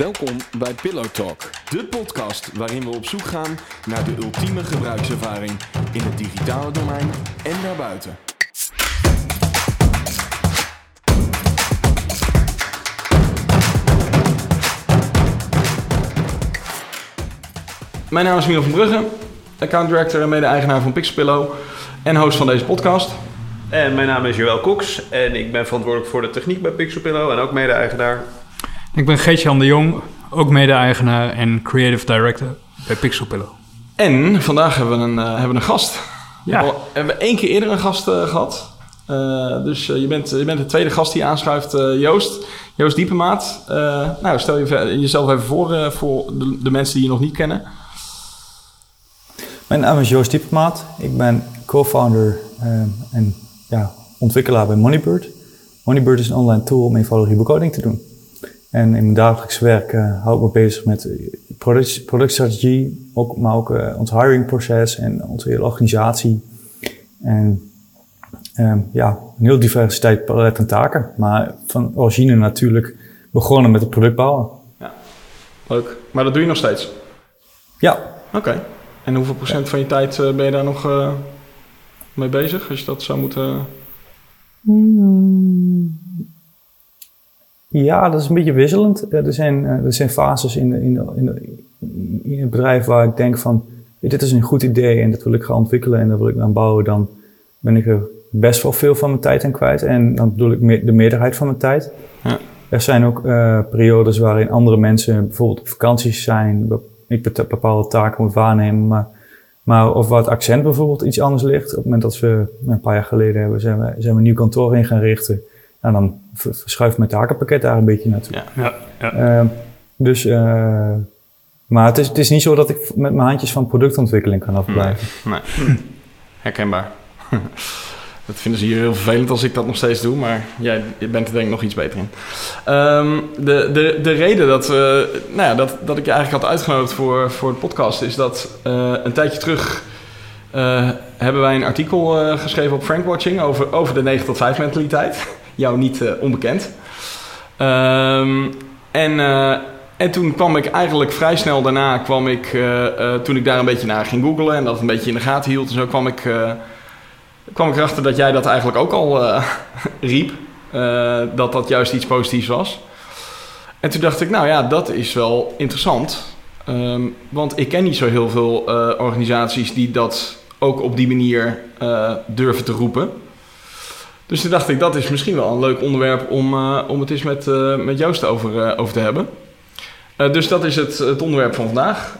Welkom bij Pillow Talk, de podcast waarin we op zoek gaan naar de ultieme gebruikservaring in het digitale domein en daarbuiten. Mijn naam is Miel van Brugge, account director en mede-eigenaar van Pixelpillow en host van deze podcast. En mijn naam is Joël Cox en ik ben verantwoordelijk voor de techniek bij Pixelpillow en ook mede-eigenaar. Ik ben Geetje-Jan de Jong, ook mede-eigenaar en creative director bij Pixelpillow. En vandaag hebben we een, eh, hebben een gast. Ja. We hebben één keer eerder een gast eh, gehad. Eh, dus je, bent, je bent de tweede gast die aanschuift, Joost. Joost Diepemaat. Eh, nou, stel je jezelf even voor voor de, de mensen die je nog niet kennen. Mijn naam is Joost Diepemaat. Ik ben co-founder en ja, ontwikkelaar bij Moneybird. Moneybird is een online tool om eenvoudige recoding te doen. En in mijn dagelijks werk eh, hou ik me bezig met eh, product, productstrategie, ook, maar ook eh, ons hiringproces en onze hele organisatie. En ehm, ja, een heel diversiteit palet aan taken. Maar van origine natuurlijk begonnen met het product bouwen. Leuk. Maar dat doe je nog steeds. Ja, Oké. En hoeveel procent van je tijd ben je daar nog eh, mee bezig? Als je dat zou moeten... Ja, dat is een beetje wisselend. Eh, Er zijn, eh, er zijn fases in, de, in, de, in, de- in het bedrijf waar ik denk van, "Hey, dit is een goed idee en dat wil ik gaan ontwikkelen en dat wil ik aan bouwen. Dan ben ik er best wel veel van mijn tijd aan kwijt. En dan bedoel ik me- de meerderheid van mijn tijd. Ja. Er zijn ook eh, periodes waarin andere mensen bijvoorbeeld op vakanties zijn. Ik bepaalde taken moet waarnemen. Maar, maar of waar het accent bijvoorbeeld iets anders ligt. Op het moment dat we een paar jaar geleden hebben, zijn we, zijn we een nieuw kantoor in gaan richten. Nou, dan ver- verschuift mijn takenpakket daar een beetje naartoe. Ja. Ja, ja. Ehm, dus, eh, maar het is, het is niet zo dat ik met mijn handjes van productontwikkeling kan afblijven. Nee. Herkenbaar. Dat vinden ze hier heel vervelend als ik dat nog steeds doe, maar jij bent er denk ik nog iets beter in. Ehm, de, de, de reden dat, we, nou ja, dat, dat ik je eigenlijk had uitgenodigd voor, voor de podcast is dat eh, een tijdje terug hebben wij een artikel geschreven op Frankwatching over, over de 9 tot 5 mentaliteit. Jou niet eh, onbekend. Ehm, en, eh, en toen kwam ik eigenlijk vrij snel daarna, kwam ik, eh, toen ik daar een beetje naar ging googlen en dat een beetje in de gaten hield en zo, kwam ik, kwam ik erachter dat jij dat eigenlijk ook al riep. dat dat juist iets positiefs was. En toen dacht ik, nou ja, dat is wel interessant. Ehm, want ik ken niet zo heel veel organisaties die dat ook op die manier durven te roepen. Dus toen dacht ik, dat is misschien wel een leuk onderwerp om, eh, om het eens met, eh, met Joost over, eh, over te hebben. Dus dat is het, het onderwerp van vandaag.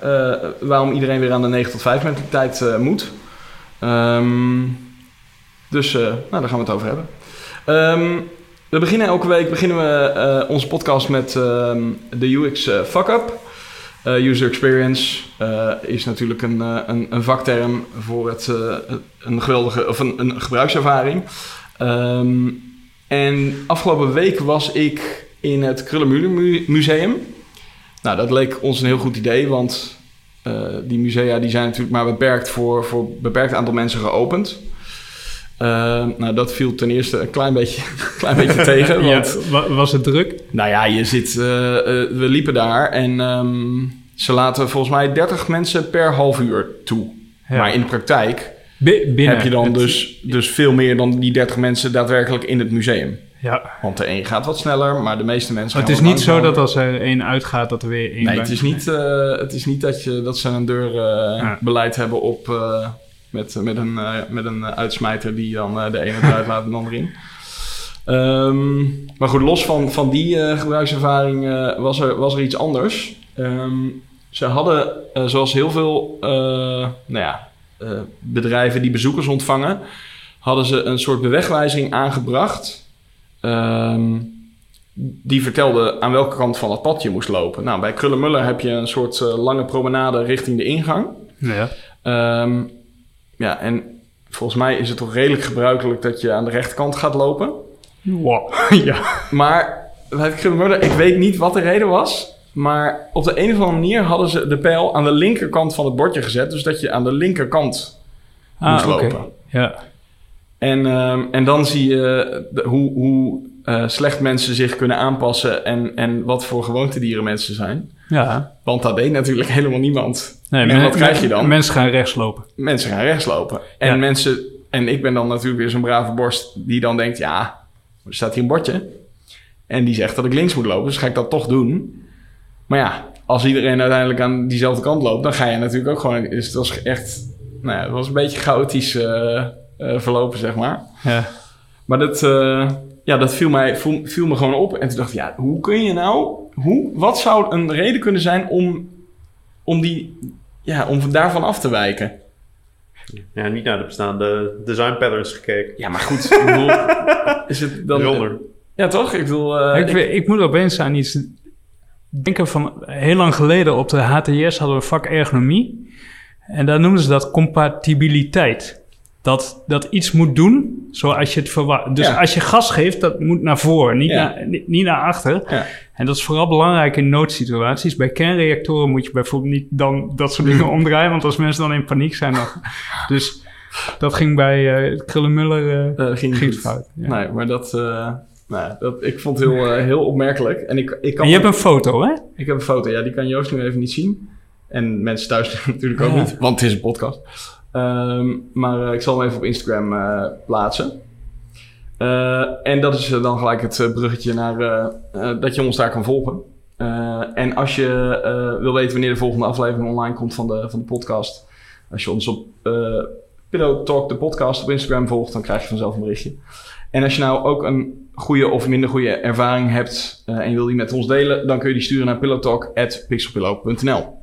Waarom iedereen weer aan de 9 tot 5 mentaliteit moet. Ehm, dus nou, daar gaan we het over hebben. Ehm, we beginnen elke week beginnen we onze podcast met ehm, de UX fuck-up. User experience is natuurlijk een, een, een vakterm voor het, een geweldige of een, een gebruikservaring. Ehm, en afgelopen week was ik in het Krullenmuller Mu- Museum. Nou, dat leek ons een heel goed idee, want eh, die musea die zijn natuurlijk maar beperkt voor, voor een beperkt aantal mensen geopend. Ehm, nou, dat viel ten eerste een klein beetje, klein beetje tegen. Ja, Want, wa- was het druk? nou ja, je zit, eh, eh, we liepen daar en ehm, ze laten volgens mij 30 mensen per half uur toe. Ja. Maar in de praktijk binnen. heb je dan Het- dus, dus veel meer dan die 30 mensen daadwerkelijk in het museum. Ja. Want de een gaat wat sneller, maar de meeste mensen Maar het is niet zo dat als er één uitgaat, dat er weer één Nee, het is niet, eh, het is niet dat, je, dat ze een deurbeleid Ja. beleid hebben op, eh, met, met, een, eh, met een uitsmijter die dan eh, de ene eruit laat en de andere in. Ehm, maar goed, los van, van die eh, gebruikservaring eh, was, er, was er iets anders. Ehm, ze hadden, eh, zoals heel veel eh, nou ja, eh, bedrijven die bezoekers ontvangen, hadden ze een soort bewegwijzing aangebracht. Ehm, die vertelde aan welke kant van het pad je moest lopen. Nou, bij Krullenmuller heb je een soort eh, lange promenade richting de ingang. Ja. Ehm, ja, en volgens mij is het toch redelijk gebruikelijk dat je aan de rechterkant gaat lopen. Wow. ja. Maar bij Krullenmuller, ik weet niet wat de reden was. Maar op de een of andere manier hadden ze de pijl aan de linkerkant van het bordje gezet. Dus dat je aan de linkerkant moest Ah, oké. lopen. Ja. En, ehm, en dan zie je de- hoe, hoe eh, slecht mensen zich kunnen aanpassen en, en wat voor gewoontedieren mensen zijn. Ja. Want dat deed natuurlijk helemaal niemand. Nee, en wat krijg je dan? Mensen gaan rechts lopen. mensen gaan rechtslopen. En Ja. mensen, en ik ben dan natuurlijk weer zo'n brave borst die dan denkt, ja, er staat hier een bordje. En die zegt dat ik links moet lopen, dus ga ik dat toch doen. Maar ja, als iedereen uiteindelijk aan diezelfde kant loopt, dan ga je natuurlijk ook gewoon. Dus het was echt, nou ja, het was een beetje chaotisch eh, eh, verlopen, zeg maar. Ja. Maar dat, eh, ja, dat viel, mij, viel, viel me gewoon op. En toen dacht ik, ja, hoe kun je nou... Hoe, wat zou een reden kunnen zijn om, om, die, ja, om daarvan af te wijken? Ja, niet naar de bestaande design patterns gekeken. Ja, maar goed, ik bedoel, is het dan... Bijzonder. Ja, toch? Ik bedoel... eh, ik, ik- ik moet opeens aan iets denken van heel lang geleden op de HTS hadden we vak ergonomie. En daar noemden ze dat compatibiliteit. Dat, dat iets moet doen zoals je het verwacht. Dus Ja. als je gas geeft, dat moet naar voren, niet, Ja. naar, niet, niet naar achter. Ja. En dat is vooral belangrijk in noodsituaties. Bij kernreactoren moet je bijvoorbeeld niet dan dat soort dingen omdraaien, want als mensen dan in paniek zijn, dan... Dus dat ging bij eh Krullenmuller eh eh, ging, fout. Nee, maar dat... nou, ja, dat, ik vond het heel, eh, heel opmerkelijk. En ik, ik, kan En je hebt een foto, hè? ik heb een foto, ja, die kan Joost nu even niet zien. En mensen thuis natuurlijk ook Ja. niet, want het is een podcast. Ehm, maar eh, ik zal hem even op Instagram eh, plaatsen. Eh, en dat is dan gelijk het bruggetje naar eh, eh, dat je ons daar kan volgen. Eh, en als je eh, wil weten wanneer de volgende aflevering online komt van de, van de podcast, als je ons op eh Pillow Talk, de podcast op Instagram volgt, dan krijg je vanzelf een berichtje. En als je nou ook een goede of minder goede ervaring hebt eh, en je wil die met ons delen, dan kun je die sturen naar pillowtalk.pixelpillow.nl.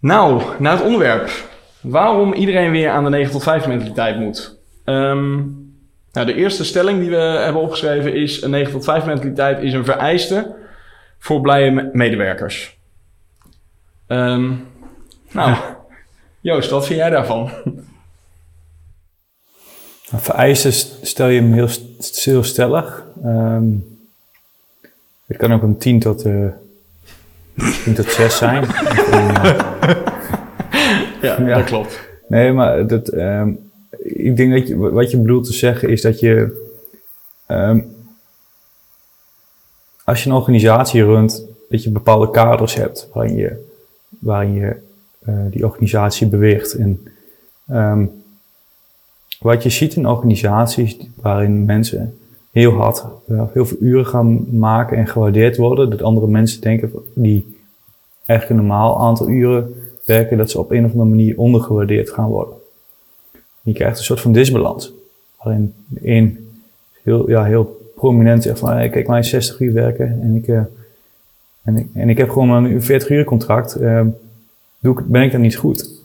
Nou, naar het onderwerp. Waarom iedereen weer aan de 9 tot 5 mentaliteit moet. Ehm, nou, de eerste stelling die we hebben opgeschreven is... een 9 tot 5 mentaliteit is een vereiste voor blije me- medewerkers. Ehm, nou, Joost, wat vind jij daarvan? Nou, Vereisten st- stel je hem heel, heel stellig. Ehm, het kan ook een 10 tot, eh 10 tot 6 zijn. Ja, Ja. dat klopt. Nee, maar dat, ehm, ik denk dat je, wat je bedoelt te zeggen is dat je, ehm, als je een organisatie runt, dat je bepaalde kaders hebt waarin je, waarin je eh, die organisatie beweegt. En wat je ziet in organisaties waarin mensen heel hard, eh, heel veel uren gaan maken en gewaardeerd worden, dat andere mensen denken die eigenlijk een normaal aantal uren werken, dat ze op een of andere manier ondergewaardeerd gaan worden. Je krijgt een soort van disbalans. Waarin een heel, ja, heel prominent zegt van, hey, kijk, mij 60 uur werken en ik, eh, en ik, en ik heb gewoon een 40 uur contract. eh, doe ik, ben ik dan niet goed?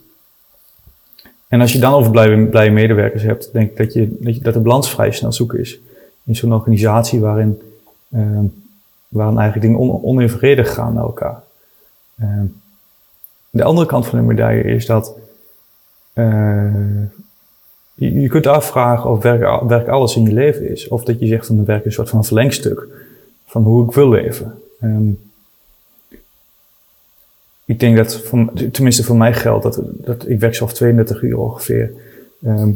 En als je dan over blije, medewerkers hebt, denk ik dat, je, dat, dat de balans vrij snel zoeken is. In zo'n organisatie waarin, eh, waarin eigenlijk dingen on, gaan naar elkaar. Eh, de andere kant van de medaille is dat eh, je, je kunt afvragen of werk, werk alles in je leven is. Of dat je zegt van werk is een soort van verlengstuk van hoe ik wil leven. Ehm, ik denk dat, tenminste voor mij geldt, dat, dat ik werk zelf 32 uur ongeveer. Ehm,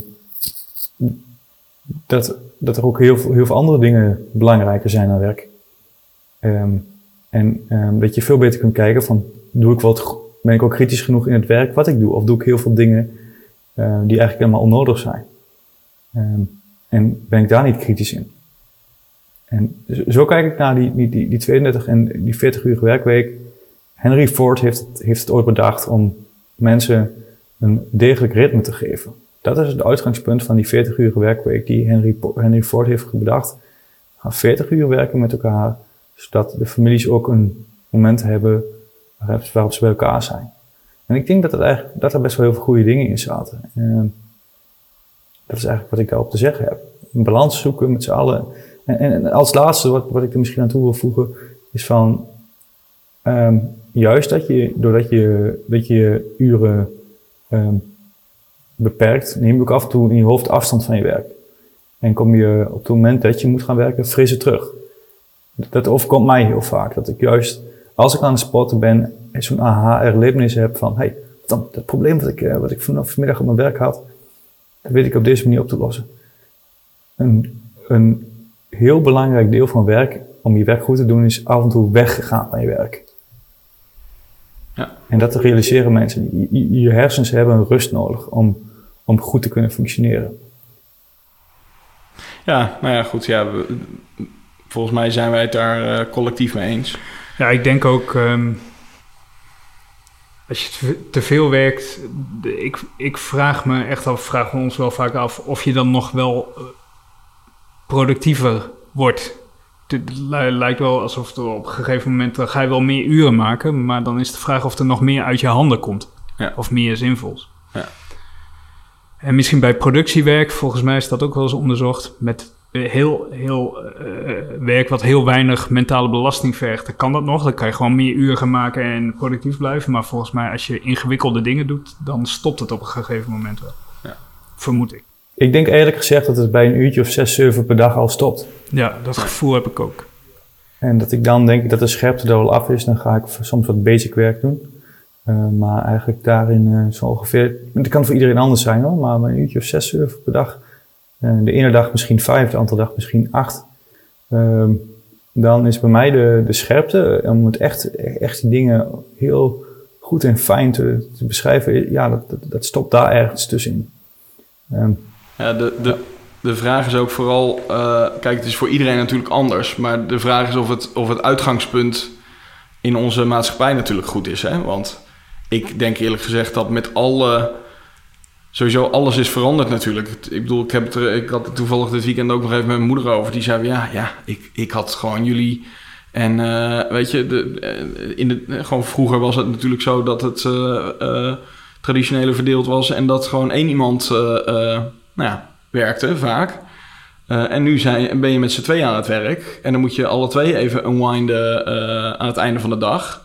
dat, dat er ook heel veel, heel veel andere dingen belangrijker zijn dan werk. Ehm, en ehm, dat je veel beter kunt kijken van, doe ik wat, ben ik ook kritisch genoeg in het werk wat ik doe? Of doe ik heel veel dingen eh, die eigenlijk helemaal onnodig zijn? En ben ik daar niet kritisch in? En zo- kijk ik naar die, die, die 32 en die 40 uur werkweek. Henry Ford heeft, heeft het ooit bedacht om mensen een degelijk ritme te geven. Dat is het uitgangspunt van die 40 uur werkweek die Henry, Henry Ford heeft bedacht. We gaan 40 uur werken met elkaar, zodat de families ook een moment hebben waarop ze- bij elkaar zijn. En ik denk dat, het dat er best wel heel veel goede dingen in zaten. En dat is eigenlijk wat ik daarop te zeggen heb. Een balans zoeken met z'n allen. En, en, en als laatste, wat, wat ik er misschien aan toe wil voegen, is van ehm, juist dat je, doordat je, dat je uren ehm, beperkt, neem je ook af en toe in je hoofd afstand van je werk. En kom je op het moment dat je moet gaan werken, frisse terug. Dat overkomt mij heel vaak. Dat ik juist, als ik aan het sporten ben, zo'n aha-erlevenis heb van, hey, dan, dat probleem wat ik, eh, wat ik vanaf vanmiddag op mijn werk had, dat weet ik op deze manier op te lossen. Een, een heel belangrijk deel van werk, om je werk goed te doen, is af en toe weggegaan van je werk. Ja. En dat realiseren mensen. Je, hersens hebben een rust nodig om, om goed te kunnen functioneren. Ja, nou ja, goed. Ja, we- volgens mij zijn wij het daar eh, collectief mee eens. Ja, ik denk ook... ehm, als je te- veel werkt... de- ik, ik vraag me echt af, vragen we ons wel vaak af... of je dan nog wel eh, productiever wordt. Het li- lijkt wel alsof er op een gegeven moment... dan ga je wel meer uren maken... maar dan is de vraag of er nog meer uit je handen komt. Ja. Of meer zinvols. Ja. En misschien bij productiewerk, volgens mij is dat ook wel eens onderzocht... met eh, heel, heel eh, werk wat heel weinig mentale belasting vergt, dan kan dat nog. Dan kan je gewoon meer uren gaan maken en productief blijven. Maar volgens mij, als je ingewikkelde dingen doet, dan stopt het op een gegeven moment wel. Ja. Vermoed ik. Ik denk eerlijk gezegd dat het bij een uurtje of zes, zeven per dag al stopt. Ja, dat gevoel heb ik ook. En dat ik dan denk dat de scherpte er wel af is, dan ga ik soms wat basic werk doen. Eh, maar eigenlijk daarin eh, zo ongeveer, het kan voor iedereen anders zijn hoor, maar een uurtje of zes, zeven per dag. Eh, de ene dag misschien vijf, de andere dag misschien acht. Ehm, dan is bij mij de, de scherpte, om het echt, echt die dingen heel goed en fijn te, te beschrijven, ja, dat, dat, dat stopt daar ergens tussenin. Ehm, Ja, de, de, de vraag is ook vooral... eh, kijk, het is voor iedereen natuurlijk anders. Maar de vraag is of het, of het uitgangspunt in onze maatschappij natuurlijk goed is. Hè? Want ik denk eerlijk gezegd dat met alle... Sowieso alles is veranderd natuurlijk. Ik bedoel, ik, heb het er, ik had het toevallig dit weekend ook nog even met mijn moeder over. Die zei, ja, ja ik, ik had gewoon jullie... En eh, weet je, de, eh, in de, gewoon vroeger was het natuurlijk zo dat het traditionele verdeeld was en dat gewoon één iemand nou ja, werkte vaak. Eh, en nu zijn, ben je met z'n tweeën aan het werk en dan moet je alle twee even unwinden eh, aan het einde van de dag.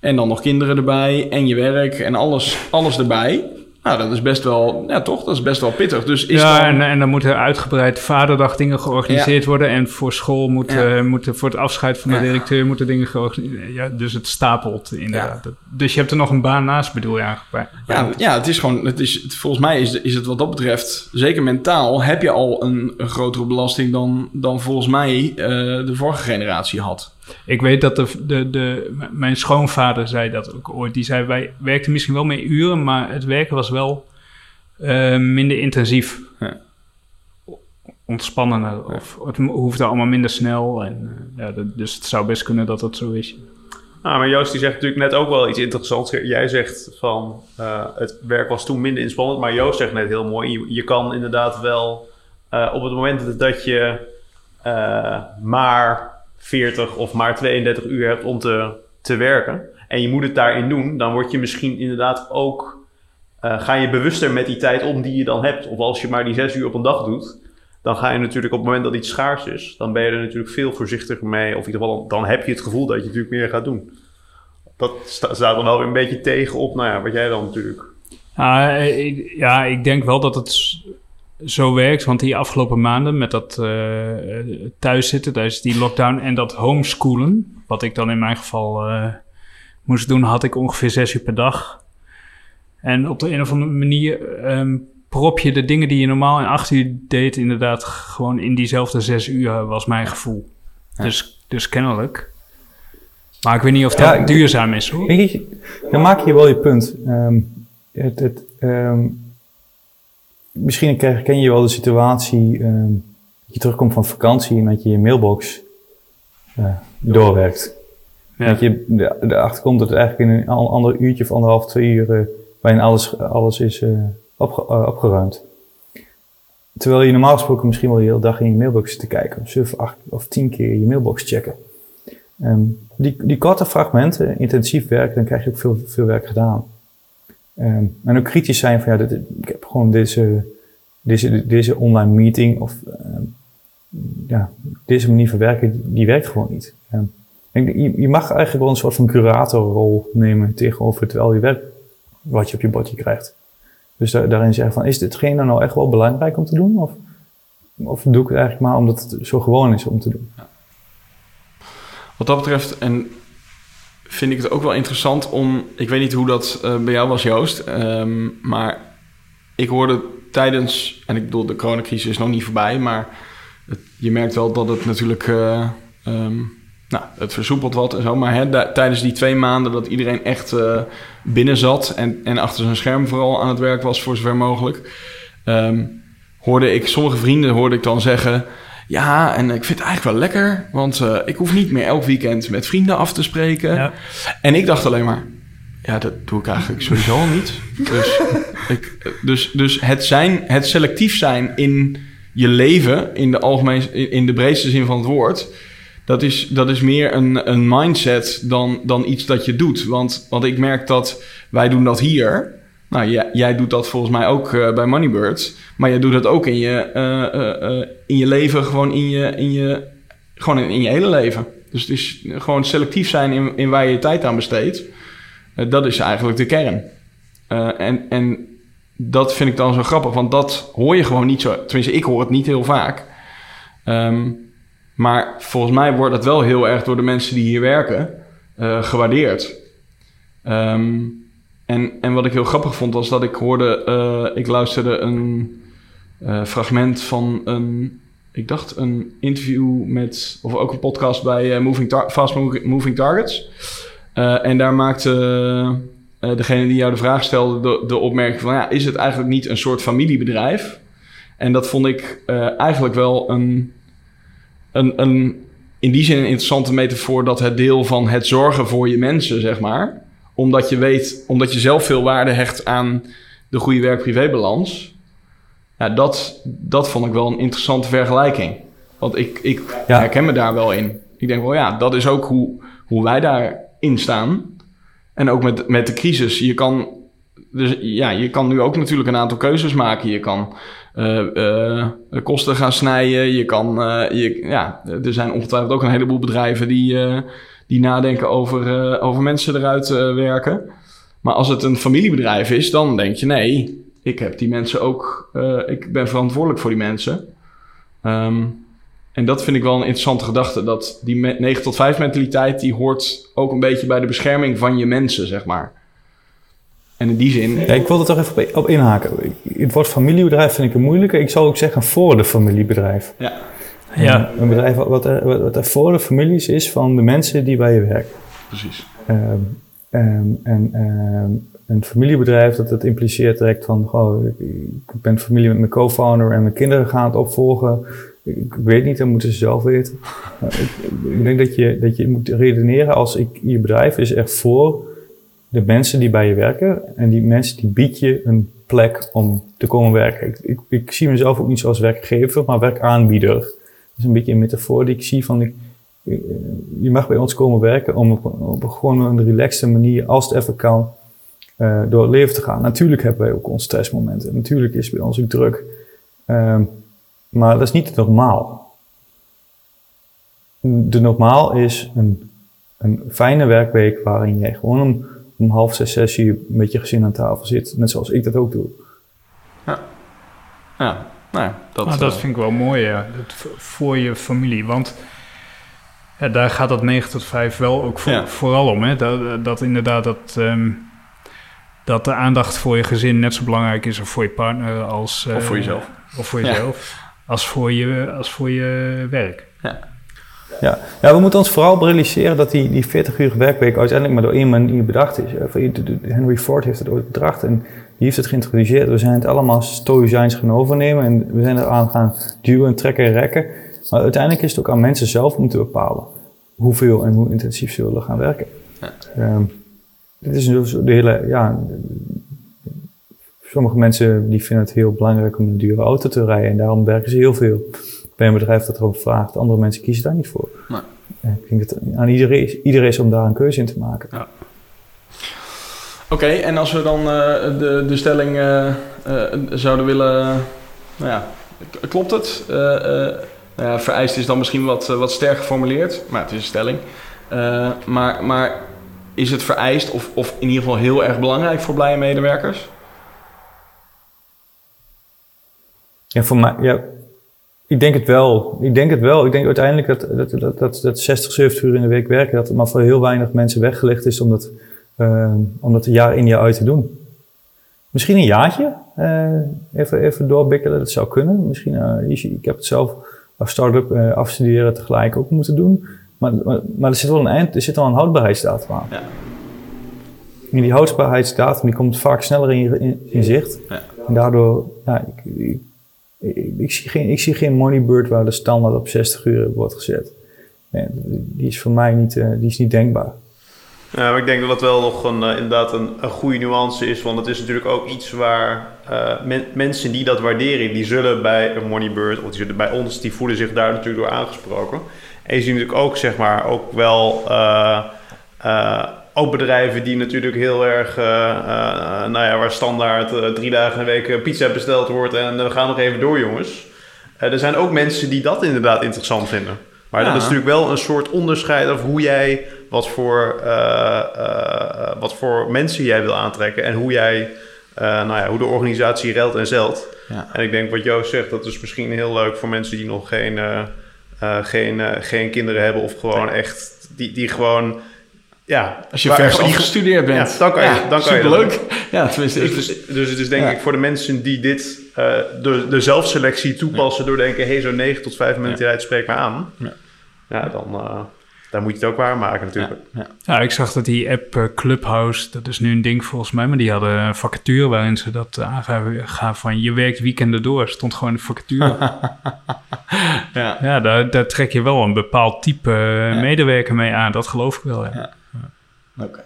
En dan nog kinderen erbij en je werk en alles, alles erbij. Nou, dat is best wel, ja toch, dat is best wel pittig. Dus is ja, dan, en, en dan moeten uitgebreid vaderdag dingen georganiseerd worden. En voor school moeten, Ja. moeten voor het afscheid van de Ja. directeur moeten dingen georganiseerd. Ja, dus het stapelt inderdaad. Dus je hebt er nog een baan naast, bedoel je eigenlijk? Ja, ja, het is gewoon, het is, het- volgens mij is, is het wat dat betreft, zeker mentaal, heb je al een, een grotere belasting dan, dan volgens mij eh, de vorige generatie had. Ik weet dat de, de, de, mijn schoonvader zei dat ook ooit. Die zei, wij werkten misschien wel meer uren, maar het werken was wel eh, minder intensief. Ja. Ontspannender. Of het hoefde allemaal minder snel. En, eh, ja, dat- dus het zou best kunnen dat dat zo is. Ah, maar Joost die zegt natuurlijk net ook wel iets interessants. Jij zegt van eh, het werk was toen minder inspannend, maar Joost zegt net heel mooi. Je, je kan inderdaad wel op het moment dat je maar 40 of maar 32 uur hebt om te, te werken en je moet het daarin doen, dan word je misschien inderdaad ook eh, ga je bewuster met die tijd om die je dan hebt. Of als je maar die 6 uur op een dag doet, dan ga je natuurlijk op het moment dat iets schaars is, dan ben je er natuurlijk veel voorzichtiger mee. Of in ieder geval, dan heb je het gevoel dat je natuurlijk meer gaat doen. Dat sta- staat dan wel weer een beetje tegen op, nou ja, wat jij dan natuurlijk. Ja, ik, ja, ik denk wel dat het zo werkt. Want die afgelopen maanden met dat eh thuiszitten tijdens die lockdown en dat homeschoolen, wat ik dan in mijn geval eh, moest doen, had ik ongeveer zes uur per dag. En op de een of andere manier ehm, prop je de dingen die je normaal in acht uur deed, inderdaad gewoon in diezelfde zes uur, was mijn gevoel. Ja. Dus, dus kennelijk. Maar ik weet niet of dat Ja, duurzaam is hoor. Weet je, dan maak je wel je punt. Ehm, het, het, ehm, misschien ken ken je wel de situatie ehm, dat je terugkomt van vakantie en dat je je mailbox eh, doorwerkt. Ja. Dat je erachter komt dat het eigenlijk in een ander uurtje of anderhalf, twee uur eh, waarin alles, alles is opge- eh, opgeruimd. Terwijl je normaal gesproken misschien wel de hele dag in je mailbox zit te kijken. Zeven, acht of tien keer je mailbox checken. Ehm, die, die korte fragmenten, intensief werken, dan krijg je ook veel, veel werk gedaan. Ehm, en ook kritisch zijn van, ja, ik heb gewoon deze, deze, deze online meeting of ehm, ja, deze manier van werken, die, werkt gewoon niet. En je, je mag eigenlijk wel een soort van curatorrol nemen tegenover terwijl je werk wat je op je bordje krijgt. Dus da- daarin zeggen van, is ditgene nou echt wel belangrijk om te doen? Of, of doe ik het eigenlijk maar omdat het zo gewoon is om te doen? Wat dat betreft, en vind ik het ook wel interessant om. Ik weet niet hoe dat eh, bij jou was, Joost. ehm, maar ik hoorde tijdens, en ik bedoel, de coronacrisis is nog niet voorbij, maar je merkt wel dat het natuurlijk, eh, ehm, nou, het versoepelt wat en zo. Maar hè, tijdens die twee maanden dat iedereen echt eh, binnen zat en, en achter zijn scherm vooral aan het werk was, voor zover mogelijk, ehm, hoorde ik sommige vrienden hoorde ik dan zeggen. Ja, en ik vind het eigenlijk wel lekker, want eh, ik hoef niet meer elk weekend met vrienden af te spreken. Ja. En ik dacht alleen maar, ja, dat doe ik eigenlijk sowieso al niet. Dus, ik, dus, dus het, zijn, het selectief zijn in je leven, in de, algemeen, in in de breedste zin van het woord, dat is, dat is meer een, een mindset dan, dan iets dat je doet. Want, want ik merk dat wij doen dat hier. Nou, jij, jij doet dat volgens mij ook eh, bij Moneybird. Maar jij doet dat ook in je, eh, eh, in je leven, gewoon in je, in je, gewoon in, je hele leven. Dus het is gewoon selectief zijn in, in waar je je tijd aan besteedt. Dat is eigenlijk de kern. En, en dat vind ik dan zo grappig, want dat hoor je gewoon niet zo. Tenminste, ik hoor het niet heel vaak. Ehm, maar volgens mij wordt het wel heel erg door de mensen die hier werken gewaardeerd. Ehm, en, en wat ik heel grappig vond was dat ik hoorde, eh, ik luisterde een eh, fragment van een, ik dacht een interview met, of ook een podcast bij eh, Moving Fast Moving, Targets. En daar maakte degene die jou de vraag stelde de, opmerking van, ja, is het eigenlijk niet een soort familiebedrijf? En dat vond ik eigenlijk wel een, een, een, in die zin een interessante metafoor dat het deel van het zorgen voor je mensen, zeg maar. Omdat je weet, omdat je zelf veel waarde hecht aan de goede werk-privébalans. Ja, dat, dat vond ik wel een interessante vergelijking. Want ik, ik Ja. herken me daar wel in. Ik denk wel, ja, dat is ook hoe, hoe wij daarin staan. En ook met, met de crisis. Je kan, dus, ja, je kan nu ook natuurlijk een aantal keuzes maken. Je kan eh, kosten gaan snijden. Je kan, eh, je, ja, er zijn ongetwijfeld ook een heleboel bedrijven die, die nadenken over, eh, over mensen eruit eh, werken. Maar als het een familiebedrijf is, dan denk je nee, ik heb die mensen ook, eh, ik ben verantwoordelijk voor die mensen. Ehm, en dat vind ik wel een interessante gedachte. Dat die me- 9 tot 5 mentaliteit, die hoort ook een beetje bij de bescherming van je mensen, zeg maar. En in die zin, Ja, ik wil er toch even op- inhaken. Het woord familiebedrijf vind ik een moeilijke. Ik zou ook zeggen voor de familiebedrijf. ja, Ja, Een bedrijf wat er, wat wat er voor de families is van de mensen die bij je werken. precies. Ehm, ehm, en ehm, een familiebedrijf, dat, dat impliceert direct van, goh, ik, ik ben familie met mijn co-founder en mijn kinderen gaan het opvolgen. Ik, ik weet niet, dat moeten ze zelf weten. Ik, ik denk dat je, dat je moet redeneren als ik, je bedrijf is echt voor de mensen die bij je werken. En die mensen die bied je een plek om te komen werken. Ik, ik, ik zie mezelf ook niet zoals werkgever, maar werkaanbieder. Is een beetje een metafoor die ik zie van, ik, eh, je mag bij ons komen werken om op, op gewoon een relaxte manier, als het even kan, eh, door het leven te gaan. Natuurlijk hebben wij ook onze stressmomenten. Natuurlijk is bij ons ook druk. Ehm, maar dat is niet normaal. De normaal is een, een fijne werkweek waarin jij gewoon om, half zes, zes met je gezin aan tafel zit. Net zoals ik dat ook doe. Ja, nou ja, dat, Ah, dat eh, vind ik wel mooi, ja. Voor je familie. Want ja, daar gaat dat 9 tot 5 wel ook voor- Ja. vooral om. Hè? Dat, dat inderdaad dat, ehm, dat de aandacht voor je gezin net zo belangrijk is of voor je partner als... eh, Of voor jezelf. Of voor Ja. jezelf. Als, voor je, als voor je werk. Ja. ja, we moeten ons vooral realiseren dat die, die 40 uur werkweek uiteindelijk maar door één manier bedacht is. Eh, Henry Ford heeft het ooit bedacht en die heeft het geïntroduceerd. We zijn het allemaal stoïcijns gaan overnemen en we zijn eraan gaan duwen, trekken en rekken. Maar uiteindelijk is het ook aan mensen zelf om te bepalen hoeveel en hoe intensief ze willen gaan werken. Ehm, dit is dus de hele, ja, sommige mensen die vinden het heel belangrijk om een dure auto te rijden en daarom werken ze heel veel bij een bedrijf dat erom vraagt. Andere mensen kiezen daar niet voor. Nee. Ik denk dat aan iedereen iedereen is om daar een keuze in te maken. Oké, en als we dan eh, de, de stelling eh, eh, zouden willen... Nou ja, klopt het? Nou vereist is dan misschien wat, wat sterk geformuleerd, maar het is een stelling. Maar, maar is het vereist of, of in ieder geval heel erg belangrijk voor blije medewerkers? Ja, voor mij, ja, ik denk het wel. Ik denk het wel. Ik denk uiteindelijk dat, dat, dat, dat, dat 60, 70 uur in de week werken, dat het maar voor heel weinig mensen weggelegd is om eh, om dat jaar in jaar uit te doen. misschien een jaartje uh, even, even doorbikkelen, dat zou kunnen. Misschien, uh, ik heb het zelf als start-up uh, afstuderen tegelijk ook moeten doen. Maar, maar, maar, er zit wel een eind, er zit wel een houdbaarheidsdatum aan. Ja. En die houdbaarheidsdatum die komt vaak sneller in, in, in zicht. Ja. En daardoor, ja, ik, ik, ik, ik, zie geen, ik zie geen moneybird waar de standaard op 60 uur wordt gezet. Nee, die is voor mij niet, die is niet denkbaar. Ja, maar ik denk dat dat wel nog een, uh, inderdaad een, een, goede nuance is. Want het is natuurlijk ook iets waar uh, mensen die dat waarderen, die zullen bij een Moneybird of die zullen bij ons, die voelen zich daar natuurlijk door aangesproken. En je ziet natuurlijk ook, zeg maar, ook wel uh, ook bedrijven die natuurlijk heel erg, nou ja, waar standaard drie dagen in de week pizza besteld wordt en we gaan nog even door, jongens. er zijn ook mensen die dat inderdaad interessant vinden. Maar dat is natuurlijk wel een soort onderscheid over hoe jij wat voor, uh, uh, wat voor mensen jij wil aantrekken en hoe jij, nou ja, hoe de organisatie ruilt en zelt. Ja. En ik denk wat Joost zegt, dat is misschien heel leuk voor mensen die nog geen, geen, geen kinderen hebben of gewoon echt, die, die gewoon ja, als je vers gestudeerd bent. Ja, dan kan je, dan kan je leuk. Ja, tenminste, dus, dus, dus het is denk ik voor de mensen die dit, uh, de, de zelfselectie toepassen door denken, hey, zo'n 9 tot 5 mentaliteit spreekt mij aan. Ja, dan, uh, daar moet je het ook waarmaken natuurlijk. Ja, ja. ik zag dat die app uh, Clubhouse, dat is nu een ding volgens mij, maar die hadden een vacature waarin ze dat aangaven van je werkt weekenden door. Stond gewoon een vacature. ja, ja daar, daar trek je wel een bepaald type medewerker mee aan, dat geloof ik wel. Ja. Oké.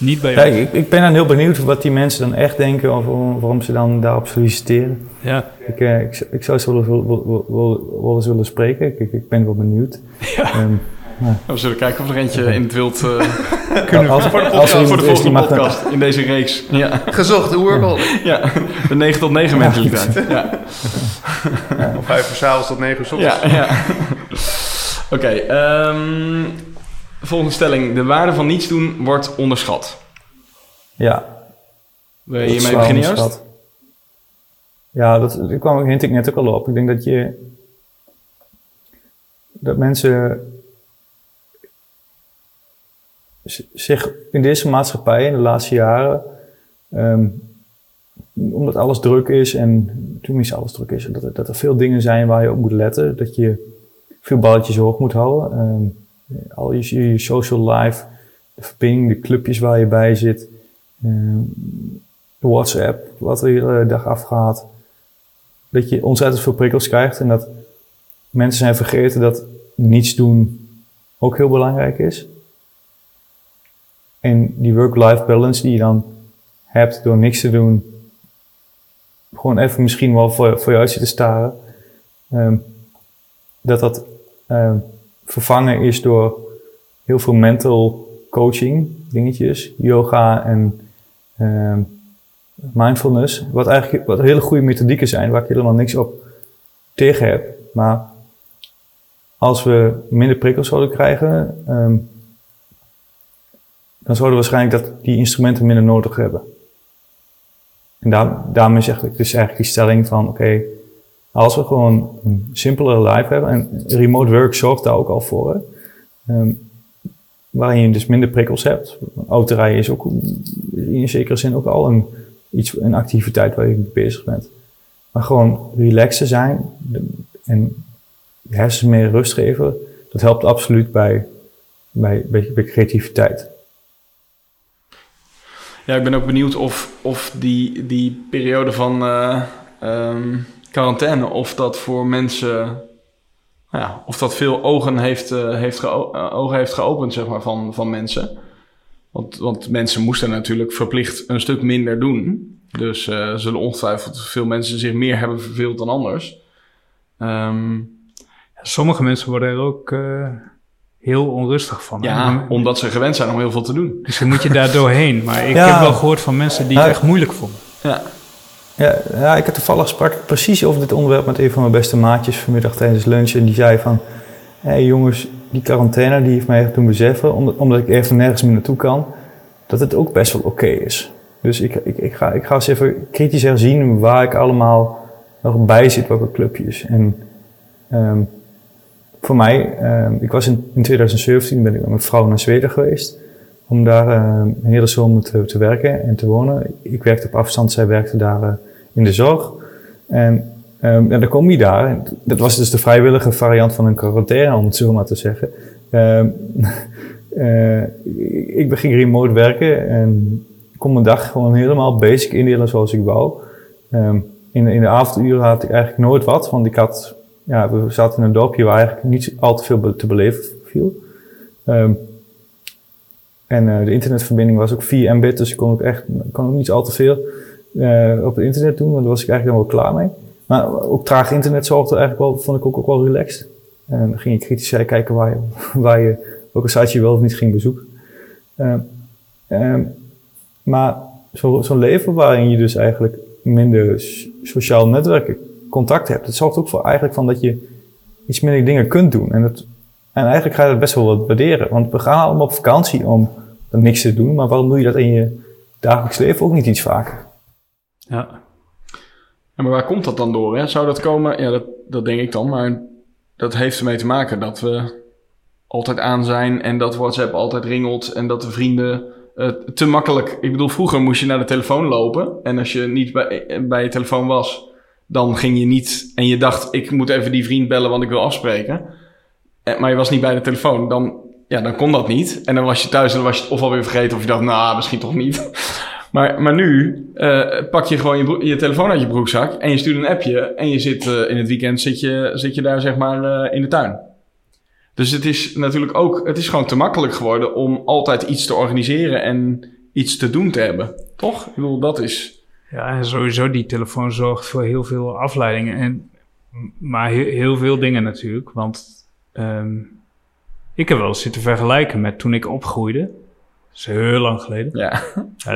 Niet bij ja, ik, ik, ben dan heel benieuwd wat die mensen dan echt denken of waarom ze dan daarop solliciteren. Ja. Ik, uh, ik, ik, zou ze wel, wel, wel, wel eens willen spreken. Ik, ik, ben wel benieuwd. Ja. Um, we zullen kijken of er eentje in het wild uh, kunnen als, voor de, podcast, als voor de volgende podcast in deze reeks. Ja. Gezocht, hoe Ja, de 9 tot 9 mentaliteit. Ja. ja. Of 5 uur s'avonds tot 9 uur s ochtends. Ja, ja. Oké, okay, um, Volgende stelling. De waarde van niets doen wordt onderschat. Ja. Wil je hiermee beginnen, Joost? Ja, dat, daar kwam, hint ik net ook al op. Ik denk dat je... Dat mensen zich in deze maatschappij in de laatste jaren... Um, omdat alles druk is en tenminste alles druk is, dat er, dat er veel dingen zijn waar je op moet letten. Dat je veel balletjes hoog moet houden. Um, al je, social life, de verbinding, de clubjes waar je bij zit, uh, WhatsApp, wat er de dag afgaat. Dat je ontzettend veel prikkels krijgt en dat mensen zijn vergeten dat niets doen ook heel belangrijk is. En die work-life balance die je dan hebt door niks te doen, gewoon even misschien wel voor, voor je uit te staren, um, dat dat um, vervangen is door heel veel mental coaching dingetjes, yoga en uh, mindfulness, wat eigenlijk wat hele goede methodieken zijn, waar ik helemaal niks op tegen heb. Maar als we minder prikkels zouden krijgen, dan zouden we waarschijnlijk dat die instrumenten minder nodig hebben. En daar, daarmee zeg ik dus eigenlijk die stelling van, oké, als we gewoon een simpelere life hebben, en remote work zorgt daar ook al voor, um, waarin je dus minder prikkels hebt. Autorijden is ook in zekere zin ook al een, iets, een activiteit waar je mee bezig bent. Maar gewoon relaxen zijn en je hersenen meer rust geven, dat helpt absoluut bij, bij, bij, creativiteit. Ja, ik ben ook benieuwd of, of die, die periode van uh, um quarantaine, of dat voor mensen, ja, of dat veel ogen heeft, uh, heeft, uh, ogen heeft geopend, zeg maar, van, van mensen. Want, want mensen moesten natuurlijk verplicht een stuk minder doen. Dus uh, zullen ongetwijfeld veel mensen zich meer hebben verveeld dan anders. Um, Sommige mensen worden er ook heel onrustig van. Ja, omdat ze gewend zijn om heel veel te doen. Dus dan moet je daar doorheen. Maar ik heb wel gehoord van mensen die het echt moeilijk vonden. Ja, ja, ja, ik had toevallig sprak precies over dit onderwerp met een van mijn beste maatjes vanmiddag tijdens lunch. En die zei van, hé hey jongens, die quarantaine die heeft mij echt doen beseffen, omdat, omdat ik even nergens meer naartoe kan, dat het ook best wel oké is. Dus ik, ik, ik, ga, ik ga eens even kritisch herzien waar ik allemaal nog bij zit, welke clubjes. En um, voor mij, um, ik was in, in 2017 ben ik met mijn vrouw naar Zweden geweest. om daar uh, een hele zomer te, te, werken en te wonen. Ik werkte op afstand, zij werkte daar uh, in de zorg. En, um, en dan kom je daar. Dat was dus de vrijwillige variant van een quarantaine, om het zo maar te zeggen. Um, uh, ik begin remote werken en kon mijn dag gewoon helemaal basic indelen zoals ik wou. Um, in, in de avonduren had ik eigenlijk nooit wat, want ik had, ja, we zaten in een dorpje waar eigenlijk niet al te veel te beleven viel. Um, en uh, de internetverbinding was ook 4 mbit, dus ik kon ook echt kon ook niet al te veel uh, op het internet doen, want daar was ik eigenlijk dan wel klaar mee. Maar ook traag internet zorgde eigenlijk wel, vond ik ook, ook wel relaxed. En dan ging je kritisch kijken waar je, waar je, welke site je wel of niet ging bezoeken. Um, um, maar zo'n zo leven waarin je dus eigenlijk minder sociaal netwerken contact hebt, dat zorgt ook voor eigenlijk van dat je iets minder dingen kunt doen. En, dat, en eigenlijk ga je dat best wel wat waarderen. Want we gaan allemaal op vakantie om niks te doen, maar waarom doe je dat in je dagelijks leven ook niet iets vaker? Ja. ja maar waar komt dat dan door? Hè? Zou dat komen? Ja, dat, dat denk ik dan, maar dat heeft ermee te maken dat we altijd aan zijn en dat WhatsApp altijd ringelt en dat de vrienden uh, te makkelijk. Ik bedoel, vroeger moest je naar de telefoon lopen. En als je niet bij, bij je telefoon was, dan ging je niet. En je dacht, ik moet even die vriend bellen, want ik wil afspreken. En, maar je was niet bij de telefoon. Dan, ja, dan kon dat niet. En dan was je thuis en dan was je het of alweer vergeten. Of je dacht, nou, misschien toch niet. maar, maar nu uh, pak je gewoon je, je, telefoon uit je broekzak. En je stuurt een appje. En je zit uh, in het weekend zit je, zit je daar zeg maar in de tuin. Dus het is natuurlijk ook, het is gewoon te makkelijk geworden om altijd iets te organiseren en iets te doen te hebben. Toch? Ik bedoel, dat is. Ja, en sowieso die telefoon zorgt voor heel veel afleidingen. En, maar heel, heel veel dingen natuurlijk. Want um, ik heb wel eens zitten vergelijken met toen ik opgroeide. Dat is heel lang geleden. Ja.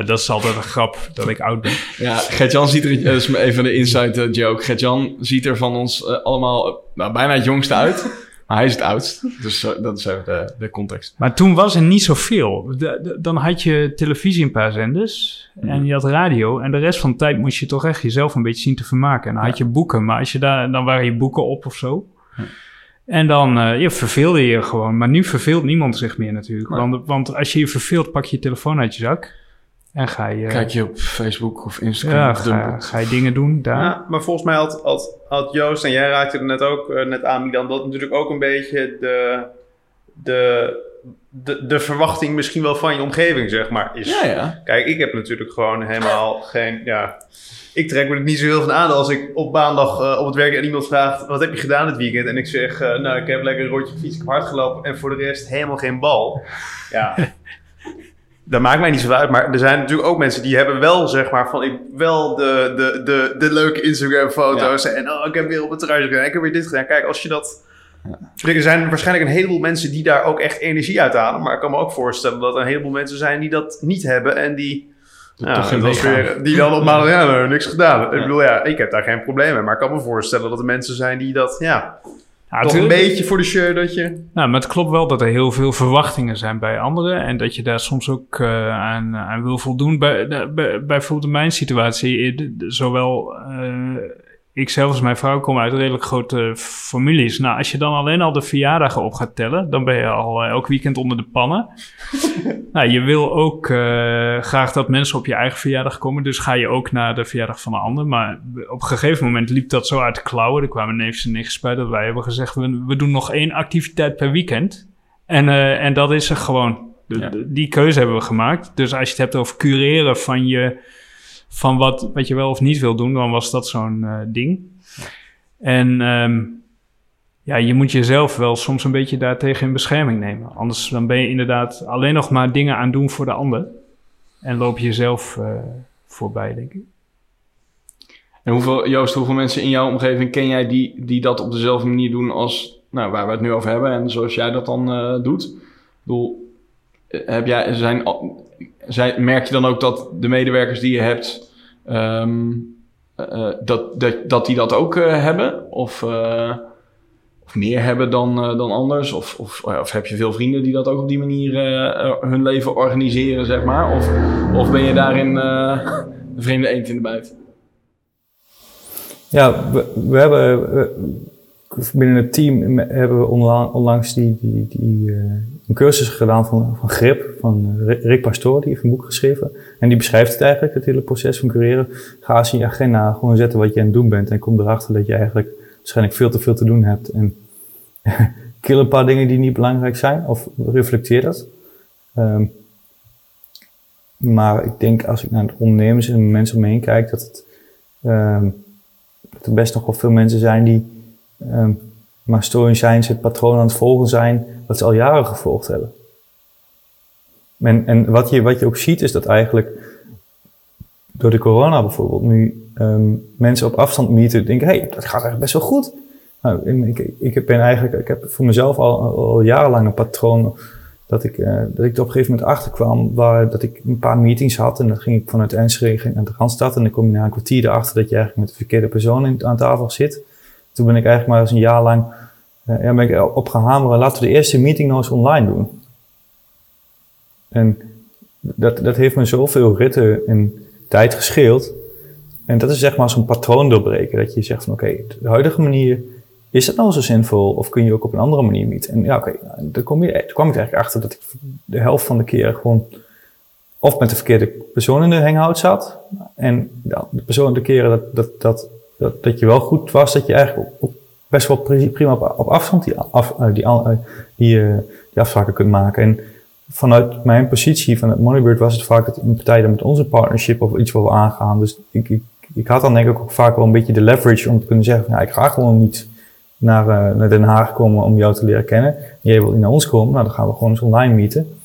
dat is altijd een grap dat ik oud ben. Ja, Gert-Jan ziet er, dat is even de inside joke. Gert-Jan ziet er van ons uh, allemaal nou, bijna het jongste uit. Maar hij is het oudst, dus dat is even de, de context. Maar toen was er niet zoveel. De, de, dan had je televisie een paar zenders en je had radio. En de rest van de tijd moest je toch echt jezelf een beetje zien te vermaken. En dan had je boeken, maar als je daar, dan waren je boeken op of zo. Ja. En dan uh, je verveelde je gewoon. Maar nu verveelt niemand zich meer natuurlijk. Want, want als je je verveelt, pak je je telefoon uit je zak. En ga je... Kijk je op Facebook of Instagram. Ja, ga, ga, je dingen doen daar. Ja, maar volgens mij had, had, had Joost, en jij raakte er net ook uh, net aan, Milan, dat natuurlijk ook een beetje de, de, de, de verwachting misschien wel van je omgeving, zeg maar, is. Ja, ja. Kijk, ik heb natuurlijk gewoon helemaal geen, ja... Ik trek me er niet zo heel van aan als ik op maandag uh, op het werk en iemand vraagt: wat heb je gedaan dit weekend? En ik zeg: uh, Nou, ik heb lekker een rondje gefietst, ik heb hard gelopen en voor de rest helemaal geen bal. Ja, dat maakt mij niet zo uit. Maar er zijn natuurlijk ook mensen die hebben wel, zeg maar, van ik wel de, de, de, de leuke Instagram-foto's. Ja. En oh, ik heb weer op het terras gedaan, ik heb weer dit gedaan. Kijk, als je dat. Ja. Er zijn waarschijnlijk een heleboel mensen die daar ook echt energie uit halen. Maar ik kan me ook voorstellen dat er een heleboel mensen zijn die dat niet hebben en die. Weer, die dan op maandag, ja, nou, niks gedaan. Ja. Ik bedoel, ja, ik heb daar geen probleem mee. Maar ik kan me voorstellen dat er mensen zijn die dat, ja, ja, Toch een beetje voor de show dat je... Nou, maar het klopt wel dat er heel veel verwachtingen zijn bij anderen. En dat je daar soms ook uh, aan, aan wil voldoen. Bij, bij, bijvoorbeeld in mijn situatie, zowel uh, ik zelf als mijn vrouw komen uit redelijk grote families. Nou, als je dan alleen al de verjaardagen op gaat tellen, dan ben je al uh, elk weekend onder de pannen. nou, je wil ook uh, graag dat mensen op je eigen verjaardag komen, dus ga je ook naar de verjaardag van een ander. Maar op een gegeven moment liep dat zo uit de klauwen. Er kwamen neefjes en nichtjes bij dat wij hebben gezegd, we, we doen nog één activiteit per weekend. En, uh, en dat is er gewoon. De, ja. Die keuze hebben we gemaakt. Dus als je het hebt over cureren van je van wat, wat je wel of niet wil doen, dan was dat zo'n uh, ding. En um, ja, je moet jezelf wel soms een beetje daartegen in bescherming nemen. Anders dan ben je inderdaad alleen nog maar dingen aan doen voor de ander. En loop je jezelf uh, voorbij, denk ik. En hoeveel, Joost, hoeveel mensen in jouw omgeving ken jij die, die dat op dezelfde manier doen als nou, waar we het nu over hebben en zoals jij dat dan uh, doet? Ik bedoel, heb jij, zijn, zijn, merk je dan ook dat de medewerkers die je hebt, um, uh, dat, dat, dat die dat ook uh, hebben? Of, of meer hebben dan, dan anders? Of, of, of heb je veel vrienden die dat ook op die manier hun leven organiseren, zeg maar? Of, of ben je daarin de vreemde eend in de buit? Ja, we, we hebben binnen het team hebben we onlangs die, die, die een cursus gedaan van, van Grip, van Rick Pastoor, die heeft een boek geschreven. En die beschrijft het eigenlijk, het hele proces van cureren. Ga eens in je agenda gewoon zetten wat je aan het doen bent en kom erachter dat je eigenlijk waarschijnlijk veel te veel te doen hebt. En kill een paar dingen die niet belangrijk zijn, of reflecteer dat. Um, maar ik denk als ik naar de ondernemers en mensen om me heen kijk, dat, het, um, er best nog wel veel mensen zijn die um, maar stoïcijnse patroon aan het volgen zijn, wat ze al jaren gevolgd hebben. En, en wat, je, wat je ook ziet is dat eigenlijk door de corona bijvoorbeeld nu um, mensen op afstand meeten denken, hé, hey, dat gaat eigenlijk best wel goed. Nou, ik, ik ben eigenlijk, ik heb voor mezelf al, al jarenlang een patroon dat ik, uh, dat ik er op een gegeven moment achter kwam waar, dat ik een paar meetings had en dan ging ik vanuit Enschede naar de Randstad en dan kom je na een kwartier erachter dat je eigenlijk met de verkeerde persoon aan tafel zit. Toen ben ik eigenlijk maar eens een jaar lang uh, ja, ben ik op gehameren, laten we de eerste meeting nou eens online doen. En dat, dat heeft me zoveel ritten en tijd gescheeld. En dat is zeg maar zo'n patroon doorbreken. Dat je zegt van oké, de huidige manier is dat nou zo zinvol of kun je ook op een andere manier meeten? En ja, oké, okay, je, daar kwam ik eigenlijk achter dat ik de helft van de keer gewoon of met de verkeerde persoon in de hangout zat. En de persoon de keren dat, dat, dat, dat, je wel goed was, dat je eigenlijk op, best wel prima op, afstand die, eh, die, eh, die, uh, die afspraken kunt maken. En vanuit mijn positie van het Moneybird was het vaak dat een partij dan met onze partnership of iets wil aangaan. Dus ik, ik, ik had dan denk ik ook vaak wel een beetje de leverage om te kunnen zeggen, ja, ik ga gewoon niet naar, naar Den Haag komen om jou te leren kennen. Jij wil naar ons komen, nou dan gaan we gewoon eens online meeten.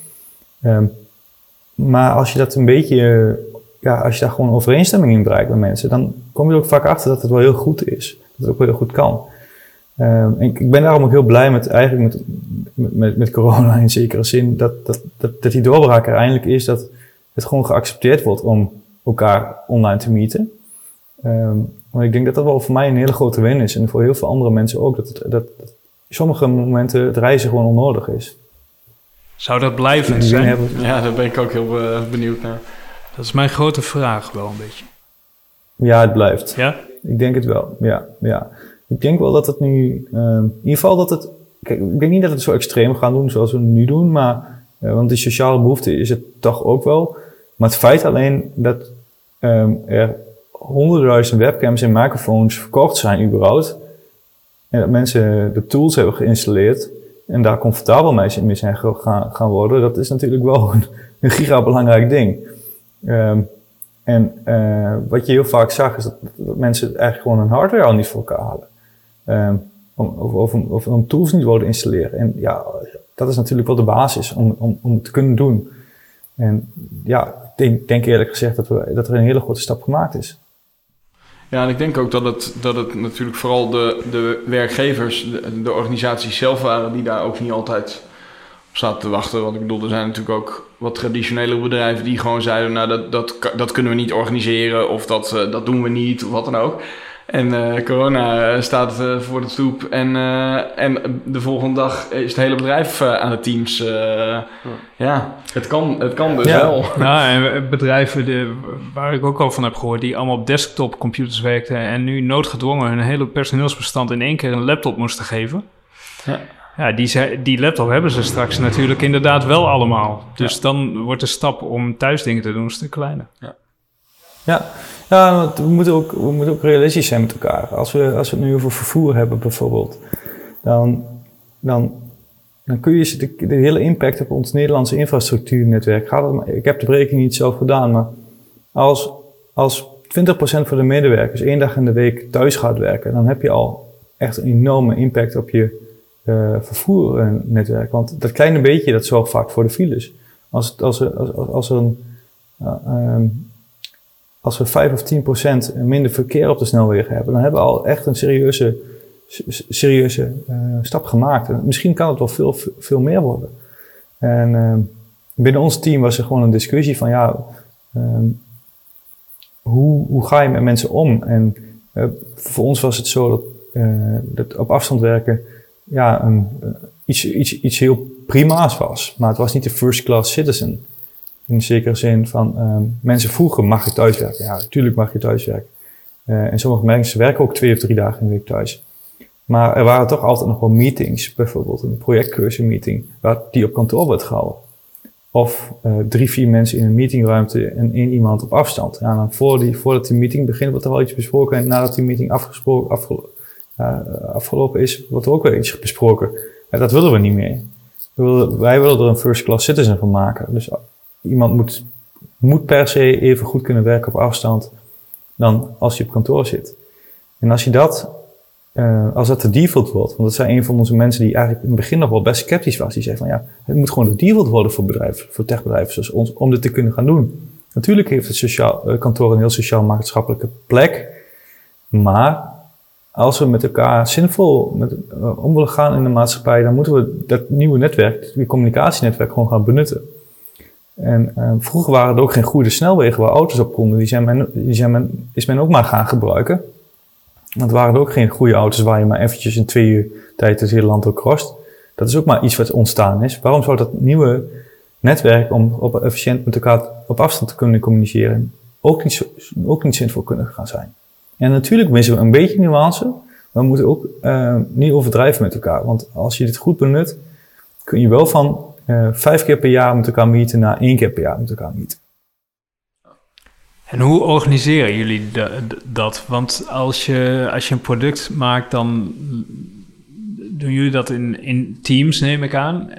Um, maar als je dat een beetje, ja, als je daar gewoon overeenstemming in bereikt met mensen, dan kom je er ook vaak achter dat het wel heel goed is. Dat het ook wel heel goed kan. Um, en ik ben daarom ook heel blij met, eigenlijk met, met, met corona in zekere zin, dat, dat, dat, dat die doorbraak er eindelijk is, dat het gewoon geaccepteerd wordt om elkaar online te meeten. Um, maar ik denk dat dat wel voor mij een hele grote win is. En voor heel veel andere mensen ook. Dat, het, dat, dat sommige momenten het reizen gewoon onnodig is. Zou dat blijven zijn? Ja, daar ben ik ook heel uh, benieuwd naar. Dat is mijn grote vraag wel een beetje. Ja, het blijft. Ja? Ik denk het wel, ja. ja. Ik denk wel dat het nu... Uh, in ieder geval dat het... Kijk, ik denk niet dat het zo extreem gaan doen zoals we het nu doen. Maar, uh, want die sociale behoefte is het toch ook wel. Maar het feit alleen dat um, er honderdduizend webcams en microfoons verkocht zijn überhaupt. En dat mensen de tools hebben geïnstalleerd en daar comfortabel mee zijn gaan, gaan worden, dat is natuurlijk wel een, een giga belangrijk ding. Um, en uh, wat je heel vaak zag is dat, mensen eigenlijk gewoon een hardware al niet voor elkaar halen. Um, of, of, of tools niet worden installeren. En ja, dat is natuurlijk wel de basis om, om, om het te kunnen doen. En ja, ik denk, denk eerlijk gezegd dat, we, dat er een hele grote stap gemaakt is. Ja, en ik denk ook dat het, dat het natuurlijk vooral de, de werkgevers, de organisaties zelf waren die daar ook niet altijd zaten te wachten. Want ik bedoel, er zijn natuurlijk ook wat traditionele bedrijven die gewoon zeiden, nou dat, dat, dat kunnen we niet organiseren of dat, uh, dat doen we niet of wat dan ook. En uh, corona eh, staat uh, voor de stoep. En, en de volgende dag is het hele bedrijf aan de teams. Ja. ja, het kan, het kan dus ja. wel. Nou, en bedrijven de, waar ik ook al van heb gehoord, die allemaal op desktop computers werkten en nu noodgedwongen hun hele personeelsbestand in één keer een laptop moesten geven. Ja. Ja, die, die laptop hebben ze straks natuurlijk inderdaad wel allemaal. Dus ja. dan wordt de stap om thuis dingen te doen een stuk kleiner. Ja. Ja, ja we, moeten ook, we moeten ook realistisch zijn met elkaar. Als we, als we het nu over vervoer hebben bijvoorbeeld, dan, dan, dan kun je de, de hele impact op ons Nederlandse infrastructuurnetwerk. Gaat het, ik heb de berekening niet zelf gedaan, maar als, als 20% van de medewerkers één dag in de week thuis gaat werken, dan heb je al echt een enorme impact op je vervoernetwerk. Want dat kleine beetje, dat zorgt vaak voor de files. Als, als, er, als, als er uh, um, als we 5 of 10 procent minder verkeer op de snelwegen hebben, dan hebben we al echt een serieuze, serieuze uh, stap gemaakt. En misschien kan het wel veel, veel meer worden. En uh, binnen ons team was er gewoon een discussie van ja, um, hoe, hoe ga je met mensen om? En voor ons was het zo dat, dat op afstand werken ja, een, iets, iets, iets heel prima's was. Maar het was niet de first class citizen. In zekere zin van um, mensen vroegen, mag je thuiswerken? Ja, natuurlijk mag je thuiswerken. Uh, en sommige mensen werken ook twee of drie dagen in de week thuis. Maar er waren toch altijd nog wel meetings, bijvoorbeeld een projectcursus-meeting, waar die op kantoor werd gehouden. Of uh, drie, vier mensen in een meetingruimte en één iemand op afstand. Ja, dan voor die, voordat die meeting begint, wordt er wel iets besproken. En nadat die meeting afgesproken, afgelo uh, afgelopen is, wordt er ook weer iets besproken. Dat willen we niet meer. We willen, wij willen er een first class citizen van maken. Dus iemand moet, moet per se even goed kunnen werken op afstand dan als je op kantoor zit. En als je dat uh, als dat de default wordt, want dat zijn een van onze mensen die eigenlijk in het begin nog wel best sceptisch was. Die zei van ja, het moet gewoon de default worden voor bedrijven, voor techbedrijven zoals ons, om dit te kunnen gaan doen. Natuurlijk heeft het sociaal, uh, kantoor een heel sociaal-maatschappelijke plek, maar als we met elkaar zinvol met, uh, om willen gaan in de maatschappij, dan moeten we dat nieuwe netwerk, die communicatienetwerk, gewoon gaan benutten. En vroeger waren er ook geen goede snelwegen waar auto's op konden. Die, zijn men, is men ook maar gaan gebruiken. Want het waren ook geen goede auto's waar je maar eventjes in twee uur tijd het hele land crost. Dat is ook maar iets wat ontstaan is. Waarom zou dat nieuwe netwerk om op efficiënt met elkaar op afstand te kunnen communiceren ook ook niet zinvol kunnen gaan zijn? En natuurlijk missen we een beetje nuance, maar we moeten ook uh, niet overdrijven met elkaar. Want als je dit goed benut, kun je wel van uh, vijf keer per jaar met elkaar meeten naar één keer per jaar met elkaar meeten. En hoe organiseren jullie dat? Want als je, als je een product maakt, dan doen jullie dat in, in teams, neem ik aan.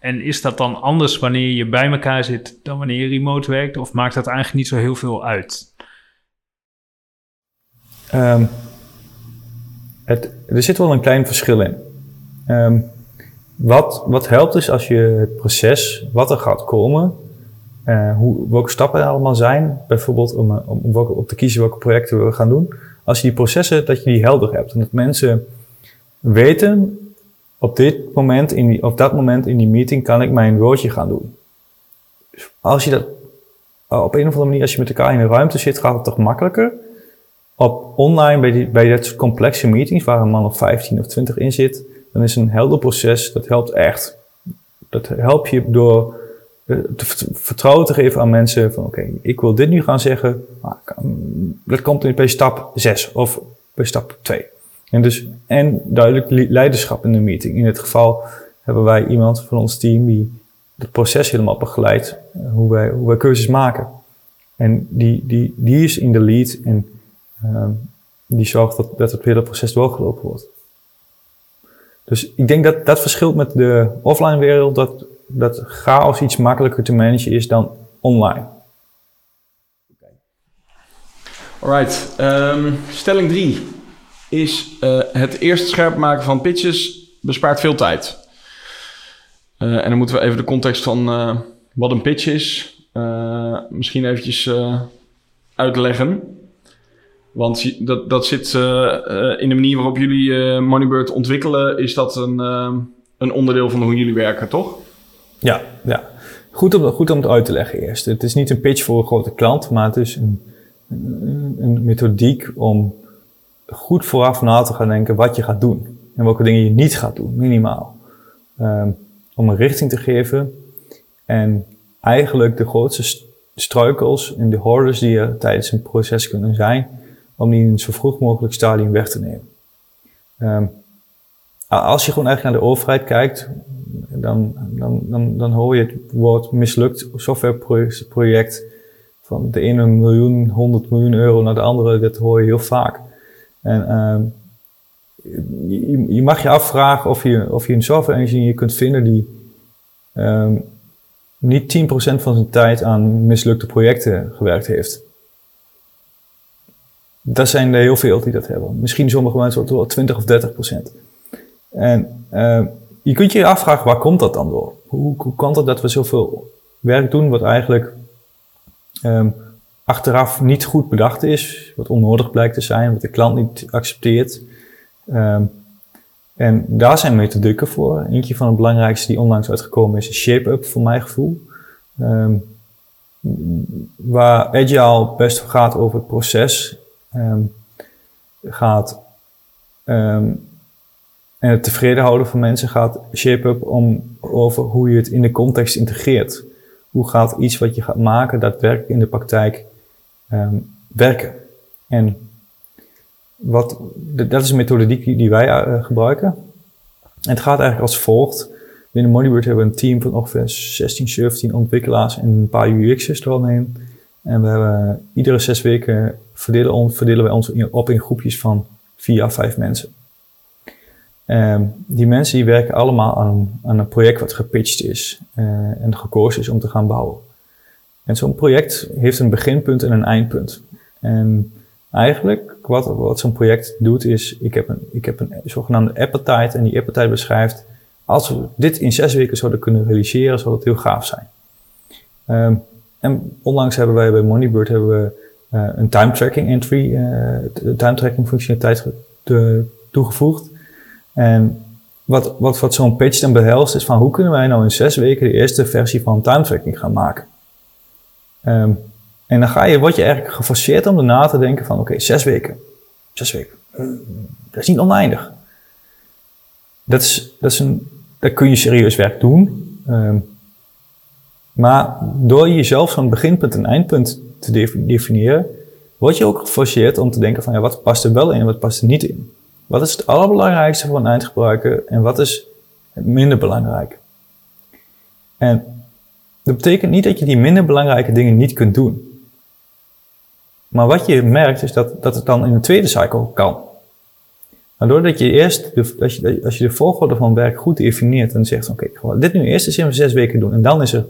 En is dat dan anders wanneer je bij elkaar zit dan wanneer je remote werkt? Of maakt dat eigenlijk niet zo heel veel uit? Het, er zit wel een klein verschil in. Um, wat, wat helpt is als je het proces, wat er gaat komen, uh, hoe, welke stappen er allemaal zijn, bijvoorbeeld om, eh, om, op te kiezen welke projecten we gaan doen. Als je die processen, dat je die helder hebt. En dat mensen weten, op dit moment, in die, op dat moment in die meeting kan ik mijn woordje gaan doen. Als je dat, eh, op een of andere manier, als je met elkaar in een ruimte zit, gaat het toch makkelijker. Op online, bij, die, bij dat complexe meetings, waar een man of 15 of 20 in zit, dan is een helder proces, dat helpt echt. Dat helpt je door eh, te vertrouwen te geven aan mensen van oké, ik wil dit nu gaan zeggen, maar dat komt bij stap 6 of bij stap 2. En dus, en duidelijk leiderschap in de meeting. In dit geval hebben wij iemand van ons team die het proces helemaal begeleidt, eh, hoe wij, hoe wij cursus maken. En die, die, die is in de lead en die zorgt dat, dat het hele proces doorgelopen wordt. Dus ik denk dat dat verschilt met de offline wereld, dat dat chaos iets makkelijker te managen is dan online. Alright, um, stelling 3 is uh, het eerst scherp maken van pitches bespaart veel tijd. Uh, en dan moeten we even de context van uh, wat een pitch is misschien eventjes uitleggen. Want dat, dat zit in de manier waarop jullie Moneybird ontwikkelen, is dat een, een onderdeel van hoe jullie werken, toch? Ja, ja. Goed om, goed om het uit te leggen eerst. Het is niet een pitch voor een grote klant, maar het is een, een, een methodiek om goed vooraf na te gaan denken wat je gaat doen. En welke dingen je niet gaat doen, minimaal. Um, om een richting te geven en eigenlijk de grootste struikels en de hordes die er tijdens een proces kunnen zijn, om die in een zo vroeg mogelijk stadium weg te nemen. Um, als je gewoon eigenlijk naar de overheid kijkt, dan, dan, dan, dan hoor je het woord mislukt softwareproject van de ene miljoen, 100 miljoen euro naar de andere, dat hoor je heel vaak. En uh, je, je, mag je afvragen of je, of je een software engineer kunt vinden die um, niet 10% van zijn tijd aan mislukte projecten gewerkt heeft. Dat zijn er heel veel die dat hebben. Misschien sommige mensen wel 20 of 30%. En uh, je kunt je afvragen, waar komt dat dan door? Hoe, hoe komt het dat we zoveel werk doen wat eigenlijk um, achteraf niet goed bedacht is, wat onnodig blijkt te zijn, wat de klant niet accepteert? Um, en daar zijn methodieken voor. Eentje van de belangrijkste die onlangs uitgekomen is, is Shape-Up, voor mijn gevoel. Um, waar Agile best gaat over het proces. Um, gaat um, en het tevreden houden van mensen gaat shape-up om over hoe je het in de context integreert. Hoe gaat iets wat je gaat maken daadwerkelijk in de praktijk um, werken? En wat, dat is een methodiek die, wij eh, gebruiken. En het gaat eigenlijk als volgt. Binnen Moneybird hebben we een team van ongeveer 16, 17 ontwikkelaars en een paar UX'ers eromheen. En we hebben iedere zes weken verdelen, verdelen wij ons op in groepjes van vier à vijf mensen. Ehm, die mensen die werken allemaal aan, aan een project wat gepitcht is eh, en gekozen is om te gaan bouwen. En zo'n project heeft een beginpunt en een eindpunt. En eigenlijk, wat, wat zo'n project doet, is: ik heb, een, ik heb een zogenaamde appetite. En die appetite beschrijft: als we dit in zes weken zouden kunnen realiseren, zou dat heel gaaf zijn. Ehm, en onlangs hebben wij bij Moneybird hebben we, eh, een time tracking entry, eh, de time tracking functionaliteit ge- te- toegevoegd. En wat, wat, wat zo'n pitch dan behelst, is van hoe kunnen wij nou in zes weken de eerste versie van time tracking gaan maken? Ehm, en dan ga je, word je eigenlijk geforceerd om erna te denken van, oké, zes weken. Zes weken. Hmm, dat is niet oneindig. Dat is, dat is een, daar kun je serieus werk doen. Ehm, maar door jezelf zo'n beginpunt en eindpunt te defi- definiëren, word je ook geforceerd om te denken van, ja, wat past er wel in en wat past er niet in? Wat is het allerbelangrijkste voor een eindgebruiker en wat is minder belangrijk? En dat betekent niet dat je die minder belangrijke dingen niet kunt doen. Maar wat je merkt is dat, dat het dan in een tweede cycle kan. Maar doordat je eerst, de, als, je, de volgorde van werk goed definieert en zegt: Oké, gewoon dit nu eerst eens in zes weken doen. En dan, is er,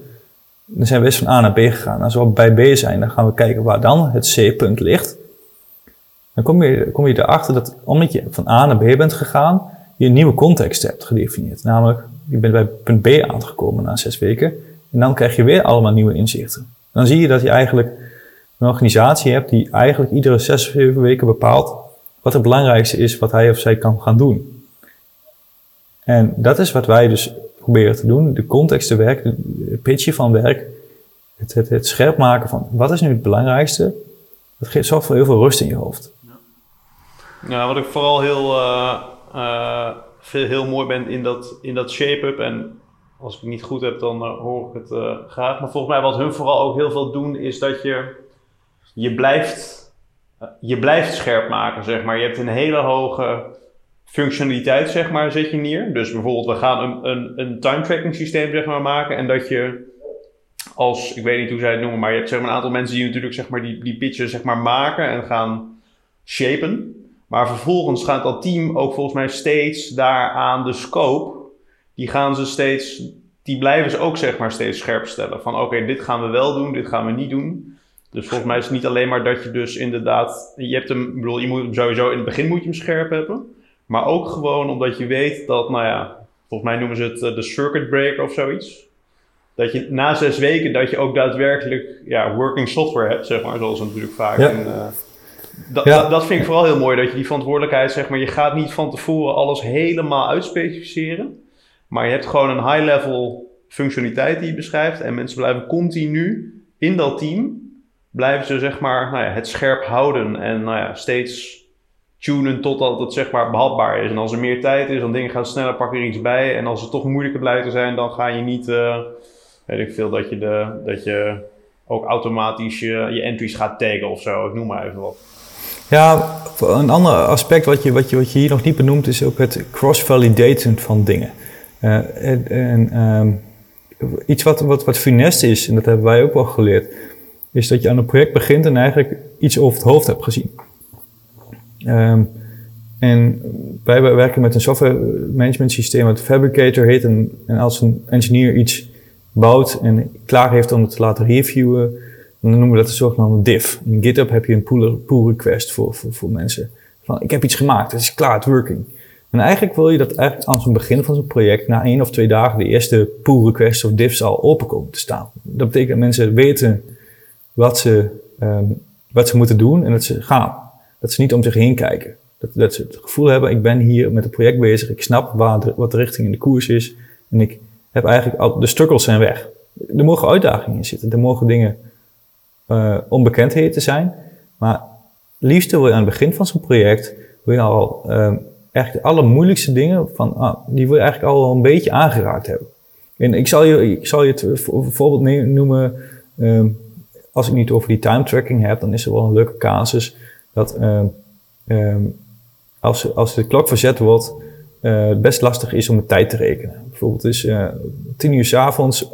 dan zijn we eerst van A naar B gegaan. Als we bij B zijn, dan gaan we kijken waar dan het C-punt ligt. Dan kom je, kom je erachter dat omdat je van A naar B bent gegaan, je een nieuwe context hebt gedefinieerd. Namelijk, je bent bij punt B aangekomen na zes weken. En dan krijg je weer allemaal nieuwe inzichten. Dan zie je dat je eigenlijk een organisatie hebt die eigenlijk iedere zes, zeven weken bepaalt wat het belangrijkste is wat hij of zij kan gaan doen. En dat is wat wij dus proberen te doen. De context te werk, het pitchen van werk, het, het, scherp maken van wat is nu het belangrijkste. Dat geeft voor heel veel rust in je hoofd. Ja, wat ik vooral heel, veel, heel mooi ben in dat, in dat shape-up. En als ik het niet goed heb, dan eh, hoor ik het graag. Maar volgens mij wat hun vooral ook heel veel doen, is dat je, je, blijft, je blijft scherp maken, zeg maar. Je hebt een hele hoge functionaliteit, zeg maar, zet je neer. Dus bijvoorbeeld, we gaan een, een, een time tracking systeem, zeg maar, maken. En dat je als, ik weet niet hoe zij het noemen, maar je hebt zeg maar, een aantal mensen die natuurlijk zeg maar, die, die pitches zeg maar, maken en gaan shapen. Maar vervolgens gaat dat team ook volgens mij steeds daaraan de scope. Die gaan ze steeds, die blijven ze ook zeg maar steeds scherp stellen. Van oké, dit gaan we wel doen, dit gaan we niet doen. Dus volgens mij is het niet alleen maar dat je dus inderdaad, je hebt hem, ik bedoel, je moet sowieso in het begin moet je hem scherp hebben. Maar ook gewoon omdat je weet dat, nou ja, volgens mij noemen ze het eh, de circuit breaker of zoiets. Dat je na zes weken dat je ook daadwerkelijk ja, working software hebt, zeg maar, zoals natuurlijk vaak Ja. in, eh, dat, Ja. dat, dat vind ik vooral heel mooi, dat je die verantwoordelijkheid, zeg maar, je gaat niet van tevoren alles helemaal uitspecificeren. Maar je hebt gewoon een high-level functionaliteit die je beschrijft. En mensen blijven continu in dat team, blijven ze zeg maar nou ja, het scherp houden. En nou ja, steeds tunen totdat het zeg maar behapbaar is. En als er meer tijd is, dan dingen gaan sneller, pak er iets bij. En als het toch moeilijker blijkt te zijn, dan ga je niet, eh, weet ik veel, dat je, de, dat je ook automatisch je, je entries gaat taggen of zo. Ik noem maar even wat. Ja, een ander aspect wat je, wat je, wat je hier nog niet benoemt is ook het cross-validaten van dingen. Eh, en, ehm, iets wat, wat, wat funest is, en dat hebben wij ook wel geleerd, is dat je aan een project begint en eigenlijk iets over het hoofd hebt gezien. Ehm, en wij werken met een software management systeem wat Fabricator heet. En, als een engineer iets bouwt en klaar heeft om het te laten reviewen, dan noemen we dat de zogenaamde diff. In GitHub heb je een pull, request voor, voor, voor mensen. Van, ik heb iets gemaakt, het is klaar, het working. En eigenlijk wil je dat eigenlijk aan zo'n begin van zo'n project, na één of twee dagen, de eerste pull request of diffs al open komen te staan. Dat betekent dat mensen weten wat ze, ehm, wat ze moeten doen en dat ze gaan. Dat ze niet om zich heen kijken. Dat, dat ze het gevoel hebben, ik ben hier met het project bezig, ik snap waar wat de richting in de koers is. En ik heb eigenlijk al, de struggles zijn weg. Er mogen uitdagingen in zitten, er mogen dingen eh onbekendheden zijn. Maar liefst wil je aan het begin van zo'n project, wil je al ehm echt de allermoeilijkste dingen, van, ah, die wil je eigenlijk al een beetje aangeraakt hebben. En ik zal je, ik zal je het voor- een voorbeeld noemen, ehm, als ik niet over die time tracking heb, dan is er wel een leuke casus dat ehm, ehm, als, als de klok verzet wordt, eh, best lastig is om de tijd te rekenen. Bijvoorbeeld is uh, tien uur s avonds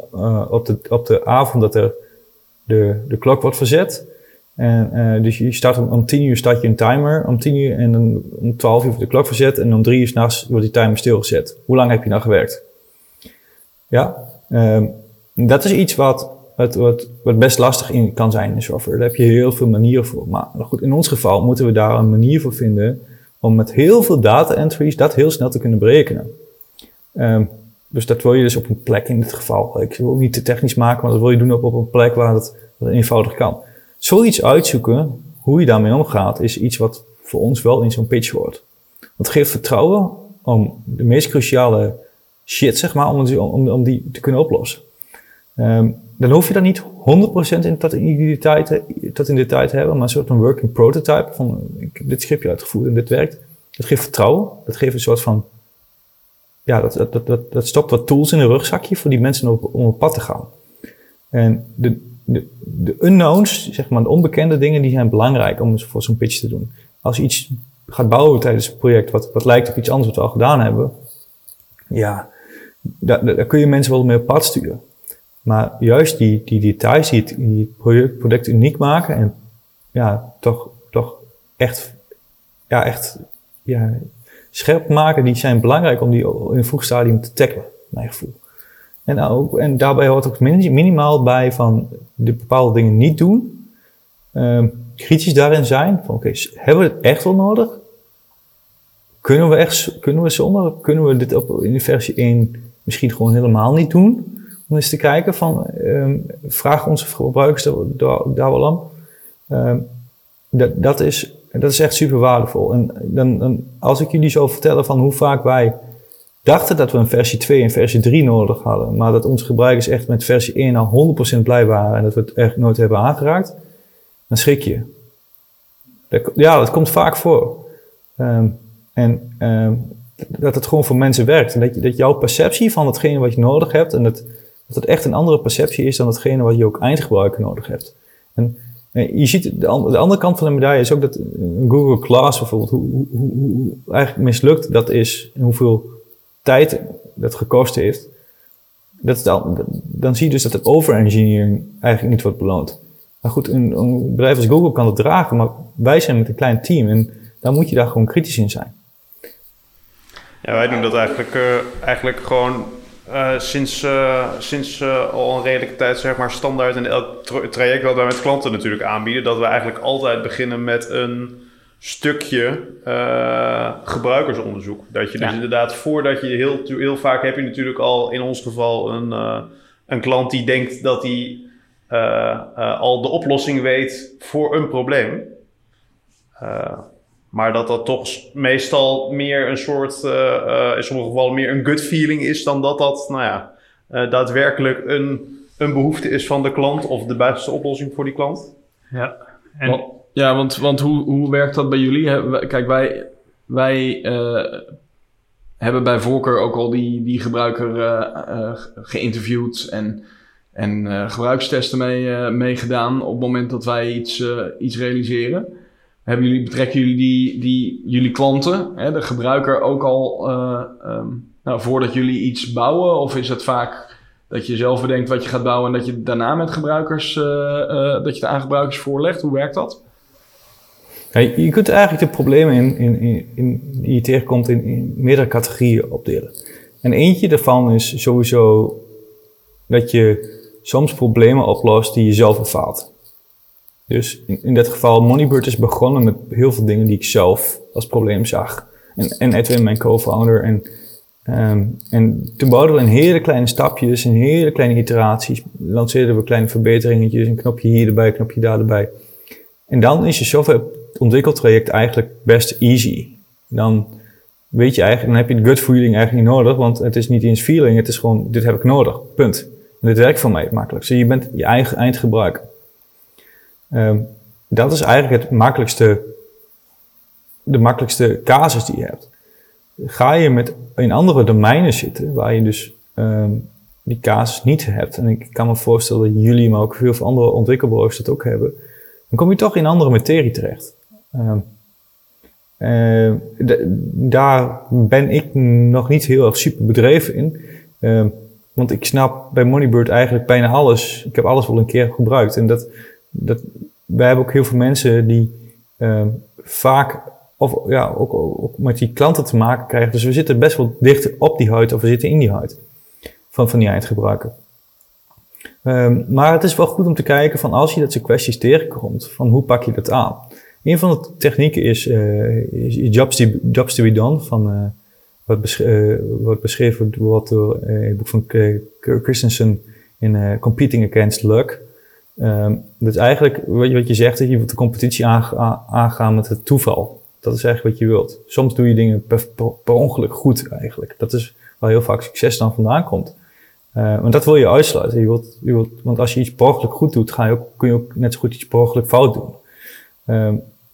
op, de, op de avond dat er de, de klok wordt verzet. En, dus je start om, om tien uur start je een timer, om tien uur en dan om twaalf uur wordt de klok verzet en om drie uur s'nachts wordt die timer stilgezet. Hoe lang heb je nou gewerkt? Ja, um, dat is iets wat, wat, wat, best lastig kan zijn in software. Daar heb je heel veel manieren voor. Maar goed, in ons geval moeten we daar een manier voor vinden om met heel veel data entries dat heel snel te kunnen berekenen. Um, dus dat wil je dus op een plek in dit geval. Ik wil niet te technisch maken, maar dat wil je doen op, op een plek waar het, eenvoudig kan. Zoiets uitzoeken, hoe je daarmee omgaat, is iets wat voor ons wel in zo'n pitch hoort. Het geeft vertrouwen om de meest cruciale shit, zeg maar, om, om die te kunnen oplossen. Um, dan hoef je dat niet 100% in, in die tijd, in detail te hebben, maar een soort van working prototype van ik heb dit schipje uitgevoerd en dit werkt. Dat geeft vertrouwen. Dat geeft een soort van, ja, dat, dat, dat, stopt wat tools in een rugzakje voor die mensen om, op pad te gaan. En de, de, de unknowns, zeg maar, de onbekende dingen, die zijn belangrijk om voor zo'n pitch te doen. Als je iets gaat bouwen tijdens een project wat, wat lijkt op iets anders wat we al gedaan hebben, ja, daar, daar kun je mensen wel mee op pad sturen. Maar juist die, die details die het, die product, uniek maken en ja, toch, toch echt, ja, echt ja, scherp maken, die zijn belangrijk om die in een vroeg stadium te tackelen, mijn gevoel. En, ook, en daarbij hoort ook minimaal bij van de bepaalde dingen niet doen. Um, kritisch daarin zijn. Van oké, hebben we het echt wel nodig? Kunnen we echt, kunnen we zonder? Kunnen we dit op, in versie 1 misschien gewoon helemaal niet doen? Om eens te kijken van, um, vraag onze gebruikers daar, wel om. Um, dat, dat, is, dat is echt super waardevol. En dan, dan, als ik jullie zou vertellen van hoe vaak wij dachten dat we een versie 2 en versie 3 nodig hadden, maar dat onze gebruikers echt met versie 1 al 100% blij waren en dat we het echt nooit hebben aangeraakt, dan schrik je. Ja, dat komt vaak voor. Um, en dat het gewoon voor mensen werkt. En dat, dat jouw perceptie van hetgene wat je nodig hebt en dat dat het echt een andere perceptie is dan hetgene wat je ook eindgebruiker nodig hebt. En, je ziet de, de, andere kant van de medaille is ook dat Google Class bijvoorbeeld, hoe, eigenlijk mislukt dat is en hoeveel tijd dat gekost heeft. Dat dan, dan zie je dus dat de overengineering eigenlijk niet wordt beloond. Maar goed, een, een, bedrijf als Google kan het dragen, maar wij zijn met een klein team en dan moet je daar gewoon kritisch in zijn. Ja, wij doen dat eigenlijk, uh, eigenlijk gewoon uh, sinds, uh, sinds uh, al een redelijke tijd zeg maar standaard in elk tra traject wat wij met klanten natuurlijk aanbieden, dat we eigenlijk altijd beginnen met een stukje gebruikersonderzoek. Dat je dus inderdaad voordat je heel, heel vaak heb je natuurlijk al in ons geval een, een klant die denkt dat hij al de oplossing weet voor een probleem. Maar dat dat toch meestal meer een soort, uh, uh, in sommige gevallen meer een gut feeling is dan dat dat, nou ja, uh, daadwerkelijk een, een behoefte is van de klant of de beste oplossing voor die klant. Ja, en... want, ja want, want hoe, hoe werkt dat bij jullie? Kijk, wij, wij hebben bij voorkeur ook al die, die gebruiker geïnterviewd en, en gebruikstesten mee, mee gedaan op het moment dat wij iets, iets realiseren. Hebben jullie, betrekken jullie die, die, jullie klanten, hè, de gebruiker, ook al uh, um, nou, voordat jullie iets bouwen? Of is het vaak dat je zelf bedenkt wat je gaat bouwen en dat je daarna met gebruikers, uh, uh, dat je het aan gebruikers voorlegt? Hoe werkt dat? Je kunt eigenlijk de problemen in, in, in, in die je tegenkomt in, meerdere categorieën opdelen. En eentje daarvan is sowieso dat je soms problemen oplost die je zelf. Dus in, in dit geval, Moneybird is begonnen met heel veel dingen die ik zelf als probleem zag. En, en Edwin, mijn co-founder. En, um, en toen bouwden we in hele kleine stapjes, in hele kleine iteraties. Lanceerden we kleine verbeteringetjes, een knopje hier erbij, een knopje daar erbij. En dan is je software ontwikkeltraject eigenlijk best easy. Dan weet je eigenlijk, dan heb je de gut feeling eigenlijk niet nodig, want het is niet eens feeling, het is gewoon, dit heb ik nodig, punt. En dit werkt voor mij makkelijk. Dus je bent je eigen eindgebruiker. Um, dat is eigenlijk het makkelijkste, de makkelijkste casus die je hebt. Ga je met in andere domeinen zitten, waar je dus um, die casus niet hebt, en ik kan me voorstellen dat jullie, maar ook veel veel andere ontwikkelbureaus dat ook hebben, dan kom je toch in andere materie terecht. Um, eh, d- daar ben ik nog niet heel erg super bedreven in. Ehm, want ik snap bij Moneybird eigenlijk bijna alles. Ik heb alles wel een keer gebruikt. En dat, dat, wij hebben ook heel veel mensen die ehm, vaak of ja, ook, met die klanten te maken krijgen. Dus we zitten best wel dicht op die huid of we zitten in die huid van, van die eindgebruiker. Ehm, maar het is wel goed om te kijken van als je dat soort kwesties tegenkomt, van hoe pak je dat aan? Een van de technieken is, is jobs, to, jobs be done, van, eh, wat, besch eh, wat beschreven wordt door het boek van Christensen in Competing Against Luck. Dat is eigenlijk wat je, wat je zegt, dat je de competitie aangaan met het toeval. Dat is eigenlijk wat je wilt. Soms doe je dingen per, ongeluk goed eigenlijk. Dat is waar heel vaak succes dan vandaan komt. Eh, want dat wil je uitsluiten. Je wilt, je wilt, want als je iets per ongeluk goed doet, ga je ook, kun je ook net zo goed iets per ongeluk fout doen.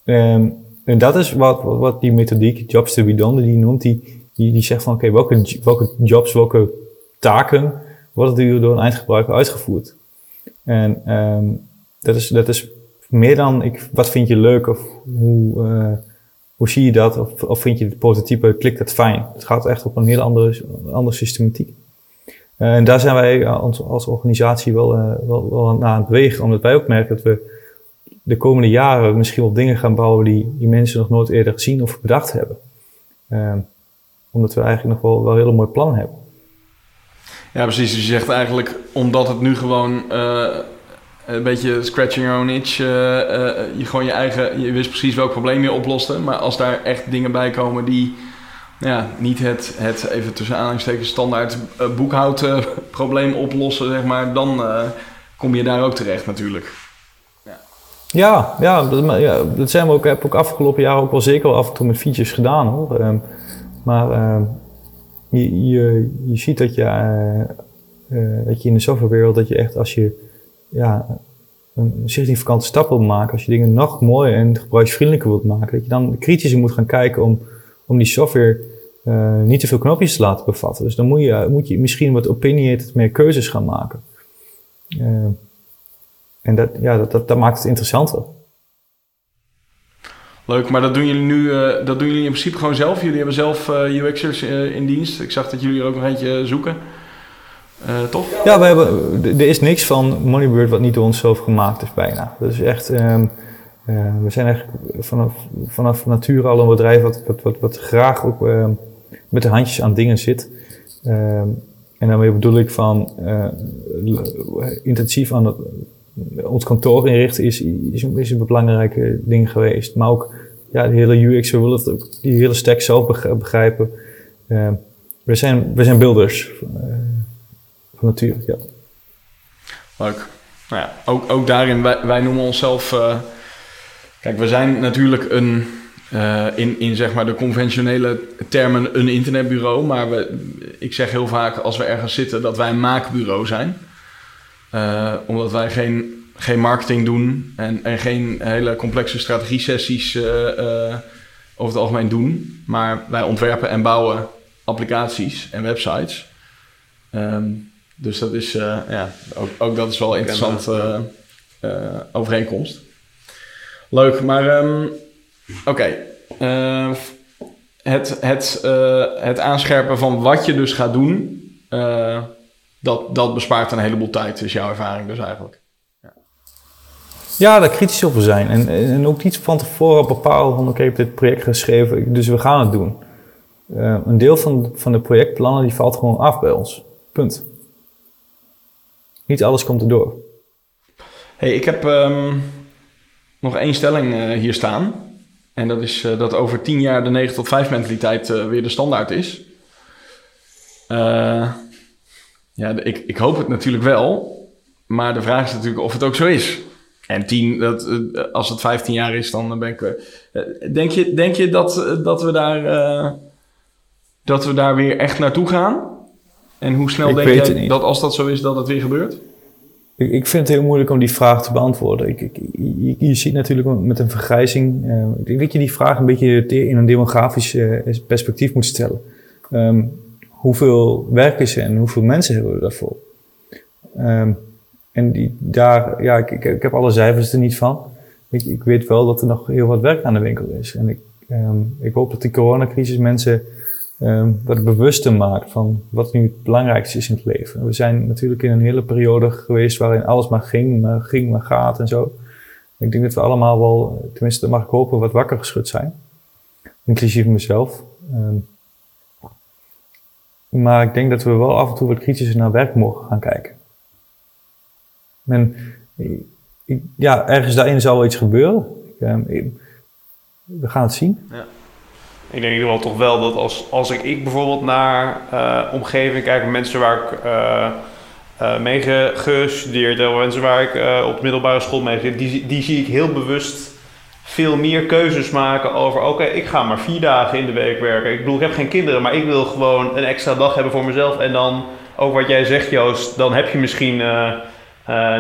Ehm, en dat is wat, wat, die methodiek, jobs to be done, die noemt, die, die, die zegt van oké, welke, welke jobs, welke taken worden door een eindgebruiker uitgevoerd. En ehm, dat, is, dat is meer dan ik, wat vind je leuk of hoe, eh, hoe zie je dat? Of, of vind je het prototype, klikt het fijn? Het gaat echt op een heel andere, andere systematiek. Eh, en daar zijn wij als, als organisatie wel, eh, wel, wel aan het bewegen, omdat wij ook merken dat we de komende jaren misschien wel dingen gaan bouwen die, die mensen nog nooit eerder gezien of bedacht hebben. Eh, omdat we eigenlijk nog wel, wel hele mooie plannen hebben. Ja, precies. Dus je zegt eigenlijk, omdat het nu gewoon eh, een beetje scratching your own itch, eh, eh, je gewoon je eigen, je wist precies welk probleem je oploste. Maar als daar echt dingen bij komen die ja, niet het, het even tussen aanhalingstekens standaard uh, boekhoudprobleem oplossen, zeg maar, dan uh, kom je daar ook terecht natuurlijk. Ja, ja, dat, ja, dat zijn we ook, heb ik ook afgelopen jaar ook wel zeker wel af en toe met features gedaan hoor. Um, maar uh, je, je, je ziet dat je, uh, dat je in de softwarewereld, dat je echt als je ja, een significante stap wilt maken, als je dingen nog mooier en gebruiksvriendelijker wilt maken, dat je dan kritischer moet gaan kijken om, om die software uh, niet te veel knopjes te laten bevatten. Dus dan moet je, moet je misschien wat opinionated meer keuzes gaan maken. En dat, ja, dat, dat, dat, maakt het interessanter. Leuk, maar dat doen jullie nu, uh, dat doen jullie in principe gewoon zelf. Jullie hebben zelf uh, UX'ers uh, in dienst. Ik zag dat jullie er ook nog eentje zoeken. toch? Ja, we hebben, er is niks van Moneybird wat niet door onszelf gemaakt is bijna. Dat is echt, um, we zijn eigenlijk vanaf, vanaf nature al een bedrijf wat, wat, wat, wat graag ook um, met de handjes aan dingen zit. Um, en daarmee bedoel ik van intensief aan het ons kantoor inrichten is, is, een belangrijke ding geweest. Maar ook ja, de hele UX, we willen die hele stack zelf begrijpen. Uh, we, zijn, we zijn builders uh, van nature, ja. Leuk. Nou ja, ook, ook daarin, wij, noemen onszelf... Uh, kijk, we zijn natuurlijk een... in, in zeg maar de conventionele termen een internetbureau. Maar we, ik zeg heel vaak als we ergens zitten dat wij een maakbureau zijn. Uh, omdat wij geen, geen marketing doen en, en geen hele complexe strategie-sessies uh, uh, over het algemeen doen. Maar wij ontwerpen en bouwen applicaties en websites. Um, dus dat is, ja, ook, ook, dat is wel een interessante overeenkomst. Leuk, maar um, oké. Okay. het, het, het aanscherpen van wat je dus gaat doen dat, dat bespaart een heleboel tijd, is jouw ervaring dus eigenlijk. Ja, ja daar kritisch over zijn. En, en ook niet van tevoren bepalen van oké, ik heb dit project geschreven, dus we gaan het doen. Uh, een deel van, van de projectplannen die valt gewoon af bij ons. Punt. Niet alles komt erdoor. hey, ik heb um, nog één stelling uh, hier staan. En dat is uh, dat over tien jaar de 9 tot 5 mentaliteit weer de standaard is. Ja, ik, ik hoop het natuurlijk wel. Maar de vraag is natuurlijk of het ook zo is. En tien, dat, als het 15 jaar is, dan ben ik. Denk je, denk je dat, dat, we daar, uh, dat we daar weer echt naartoe gaan? En hoe snel ik denk jij dat als dat zo is, dat het weer gebeurt? Ik, ik vind het heel moeilijk om die vraag te beantwoorden. Ik, ik, je, je, ziet natuurlijk met een vergrijzing. Uh, ik denk dat je die vraag een beetje in een demografisch uh, perspectief moet stellen. Um, hoeveel werk is er en hoeveel mensen hebben we daarvoor? Um, en die, daar, ja, ik, ik, heb alle cijfers er niet van. Ik, ik weet wel dat er nog heel wat werk aan de winkel is. En ik, ehm, ik hoop dat die coronacrisis mensen um, wat bewuster maakt van wat nu het belangrijkste is in het leven. We zijn natuurlijk in een hele periode geweest waarin alles maar ging, maar ging, maar gaat en zo. Ik denk dat we allemaal wel, tenminste mag ik hopen, wat wakker geschud zijn. Inclusief mezelf. Maar ik denk dat we wel af en toe wat kritischer naar werk mogen gaan kijken. En ja, ergens daarin zal wel iets gebeuren. Ik, we gaan het zien. Ja. Ik denk in ieder geval toch wel dat als, als ik, ik bijvoorbeeld naar uh, omgeving kijk, mensen waar ik uh, uh, mee gestudeerd heb, mensen waar ik op de middelbare school mee die, die zie ik heel bewust veel meer keuzes maken over: oké, ik ga maar vier dagen in de week werken. Ik bedoel, ik heb geen kinderen, maar ik wil gewoon een extra dag hebben voor mezelf. En dan, ook wat jij zegt, Joost, dan heb je misschien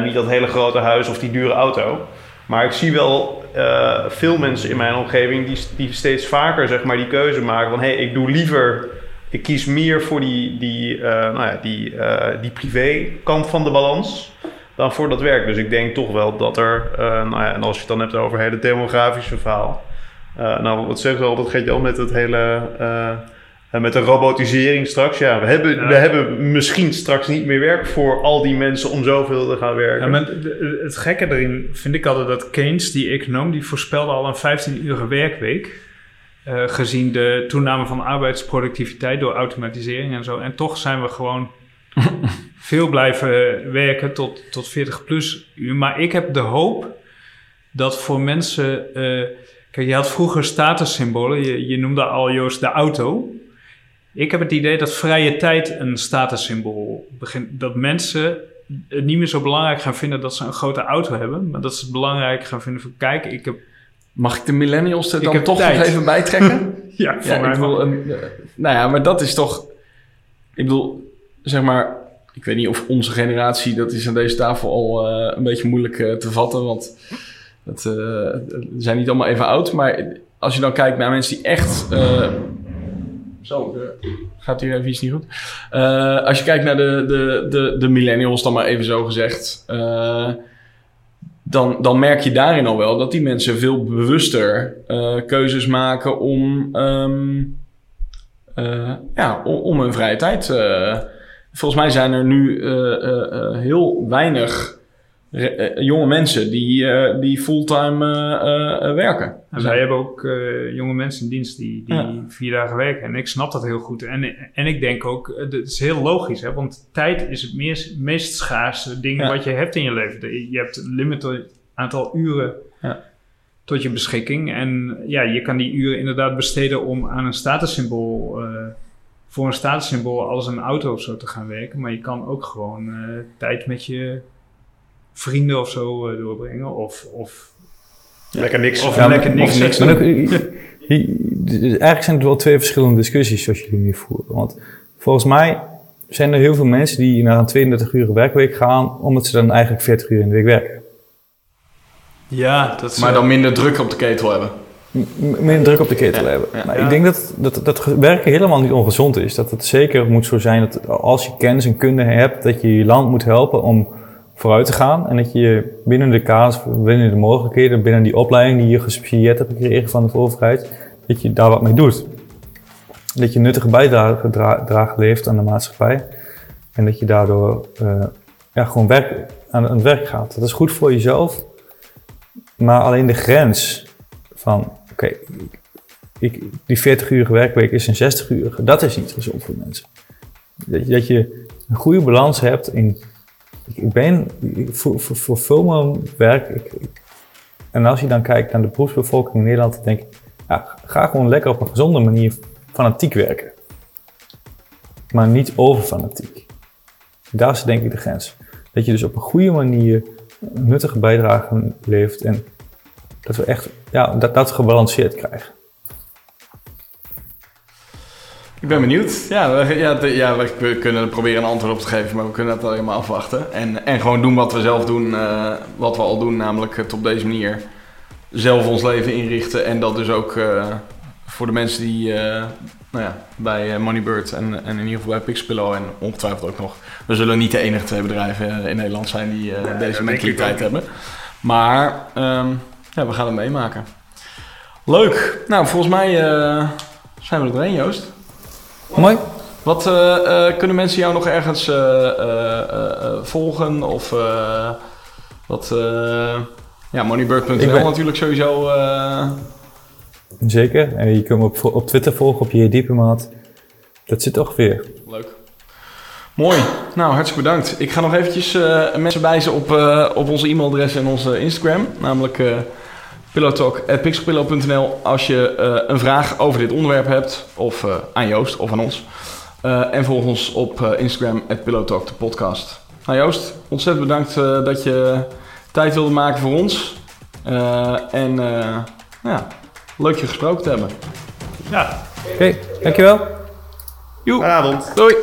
niet dat hele grote huis of die dure auto. Maar ik zie wel uh, veel mensen in mijn omgeving die, die steeds vaker zeg maar, die keuze maken van hé, hey, ik doe liever, ik kies meer voor die, die, nou ja, die, die privé kant van de balans dan voor dat werk. Dus ik denk toch wel dat er, nou ja, en als je het dan hebt over het hele demografische verhaal. nou, wat zeg je al, dat gaat je al met het hele en met de robotisering straks, ja, we hebben, we hebben misschien straks niet meer werk voor al die mensen om zoveel te gaan werken. Ja, maar het gekke erin vind ik altijd dat Keynes, die econoom, die voorspelde al een 15-uurige werkweek. Uh, gezien de toename van arbeidsproductiviteit door automatisering en zo. En toch zijn we gewoon veel blijven werken tot, tot 40 plus uur. Maar ik heb de hoop dat voor mensen. Uh, kijk, je had vroeger statussymbolen. Je, je noemde al Joost de auto. Ik heb het idee dat vrije tijd een statussymbool begint. Dat mensen het niet meer zo belangrijk gaan vinden dat ze een grote auto hebben, maar dat ze het belangrijk gaan vinden van kijk, ik heb. Mag ik de millennials er dan toch nog even bijtrekken? ja, voor ja, mij. Ik bedoel, een, nou ja, maar dat is toch. Ik bedoel, zeg maar. Ik weet niet of onze generatie, dat is aan deze tafel al uh, een beetje moeilijk uh, te vatten, want het, uh, zijn niet allemaal even oud. Maar als je dan kijkt naar mensen die echt zo, gaat hier even iets niet goed. Als je kijkt naar de, de, de, de millennials, dan maar even zo gezegd. Dan, dan merk je daarin al wel dat die mensen veel bewuster keuzes maken om, um, ja, om, om, hun vrije tijd. Volgens mij zijn er nu heel weinig eh, jonge mensen die, uh, die fulltime uh, werken. En wij hebben ook jonge mensen in dienst die, die vier dagen werken. En ik snap dat heel goed. En, en ik denk ook, het is heel logisch, hè? want tijd is het meest, meest schaarse ding wat je hebt in je leven. Je hebt een limited aantal uren ja. tot je beschikking. En ja, je kan die uren inderdaad besteden om aan een statussymbool voor een statussymbool als een auto of zo te gaan werken. Maar je kan ook gewoon tijd met je vrienden of zo uh, doorbrengen. Of, of lekker niks. Of lekker niks. niks eigenlijk zijn het wel twee verschillende discussies zoals jullie nu voeren. Want volgens mij zijn er heel veel mensen die naar een 32 uur werkweek gaan, omdat ze dan eigenlijk 40 uur in de week werken. Ja, dat is, Maar dan minder druk op de ketel hebben. Minder druk op de ketel hebben. maar ik denk dat, dat dat werken helemaal niet ongezond is. Dat het zeker moet zo zijn dat als je kennis en kunde hebt, dat je je land moet helpen om vooruit te gaan. En dat je binnen de kaders, binnen de mogelijkheden, binnen die opleiding die je gesubsidieerd hebt gekregen van de overheid, dat je daar wat mee doet. Dat je nuttige bijdrage draagt levert aan de maatschappij. En dat je daardoor uh, ja, gewoon werk, aan, het werk gaat. Dat is goed voor jezelf. Maar alleen de grens van, ik, die 40 uur werkweek is een 60 uur. Dat is niet gezond voor mensen. Dat je, een goede balans hebt in ik ben voor, voor, voor veel mijn werk. En als je dan kijkt naar de beroepsbevolking in Nederland, dan denk ik, ja, ga gewoon lekker op een gezonde manier fanatiek werken. Maar niet overfanatiek. Daar is denk ik de grens. Dat je dus op een goede manier nuttige bijdrage levert en dat we echt ja, dat, dat gebalanceerd krijgen. Ik ben benieuwd. Ja, we, ja, ja, we kunnen proberen een antwoord op te geven, maar we kunnen dat alleen maar afwachten. En, en gewoon doen wat we zelf doen, uh, wat we al doen, namelijk het op deze manier zelf ons leven inrichten. En dat dus ook uh, voor de mensen die uh, nou ja, bij Moneybird en, en in ieder geval bij Pixpillow en ongetwijfeld ook nog. We zullen niet de enige twee bedrijven in Nederland zijn die deze mentaliteit hebben. Maar um, ja, we gaan het meemaken. Leuk. Nou, volgens mij eh, zijn we er doorheen, Joost. Mooi. Wat eh, eh, kunnen mensen jou nog ergens volgen? Of wat... ja, moneybird.nl ben- natuurlijk sowieso. Zeker. En je kunt me op, op Twitter volgen op je diepemaat. Dat zit ongeveer. Leuk. Mooi. Nou, hartstikke bedankt. Ik ga nog eventjes eh, mensen wijzen op, eh, op onze e-mailadres en onze Instagram. Namelijk uh, pillowtalk.pixelpillow.nl als je eh, een vraag over dit onderwerp hebt. Of eh, aan Joost of aan ons. Eh, en volg ons op eh, Instagram, pillowtalk, de podcast. Nou Joost, ontzettend bedankt eh, dat je tijd wilde maken voor ons. Eh, en eh, ja, leuk je gesproken te hebben. Ja, Oké, dankjewel. Joe. vanavond. Doei.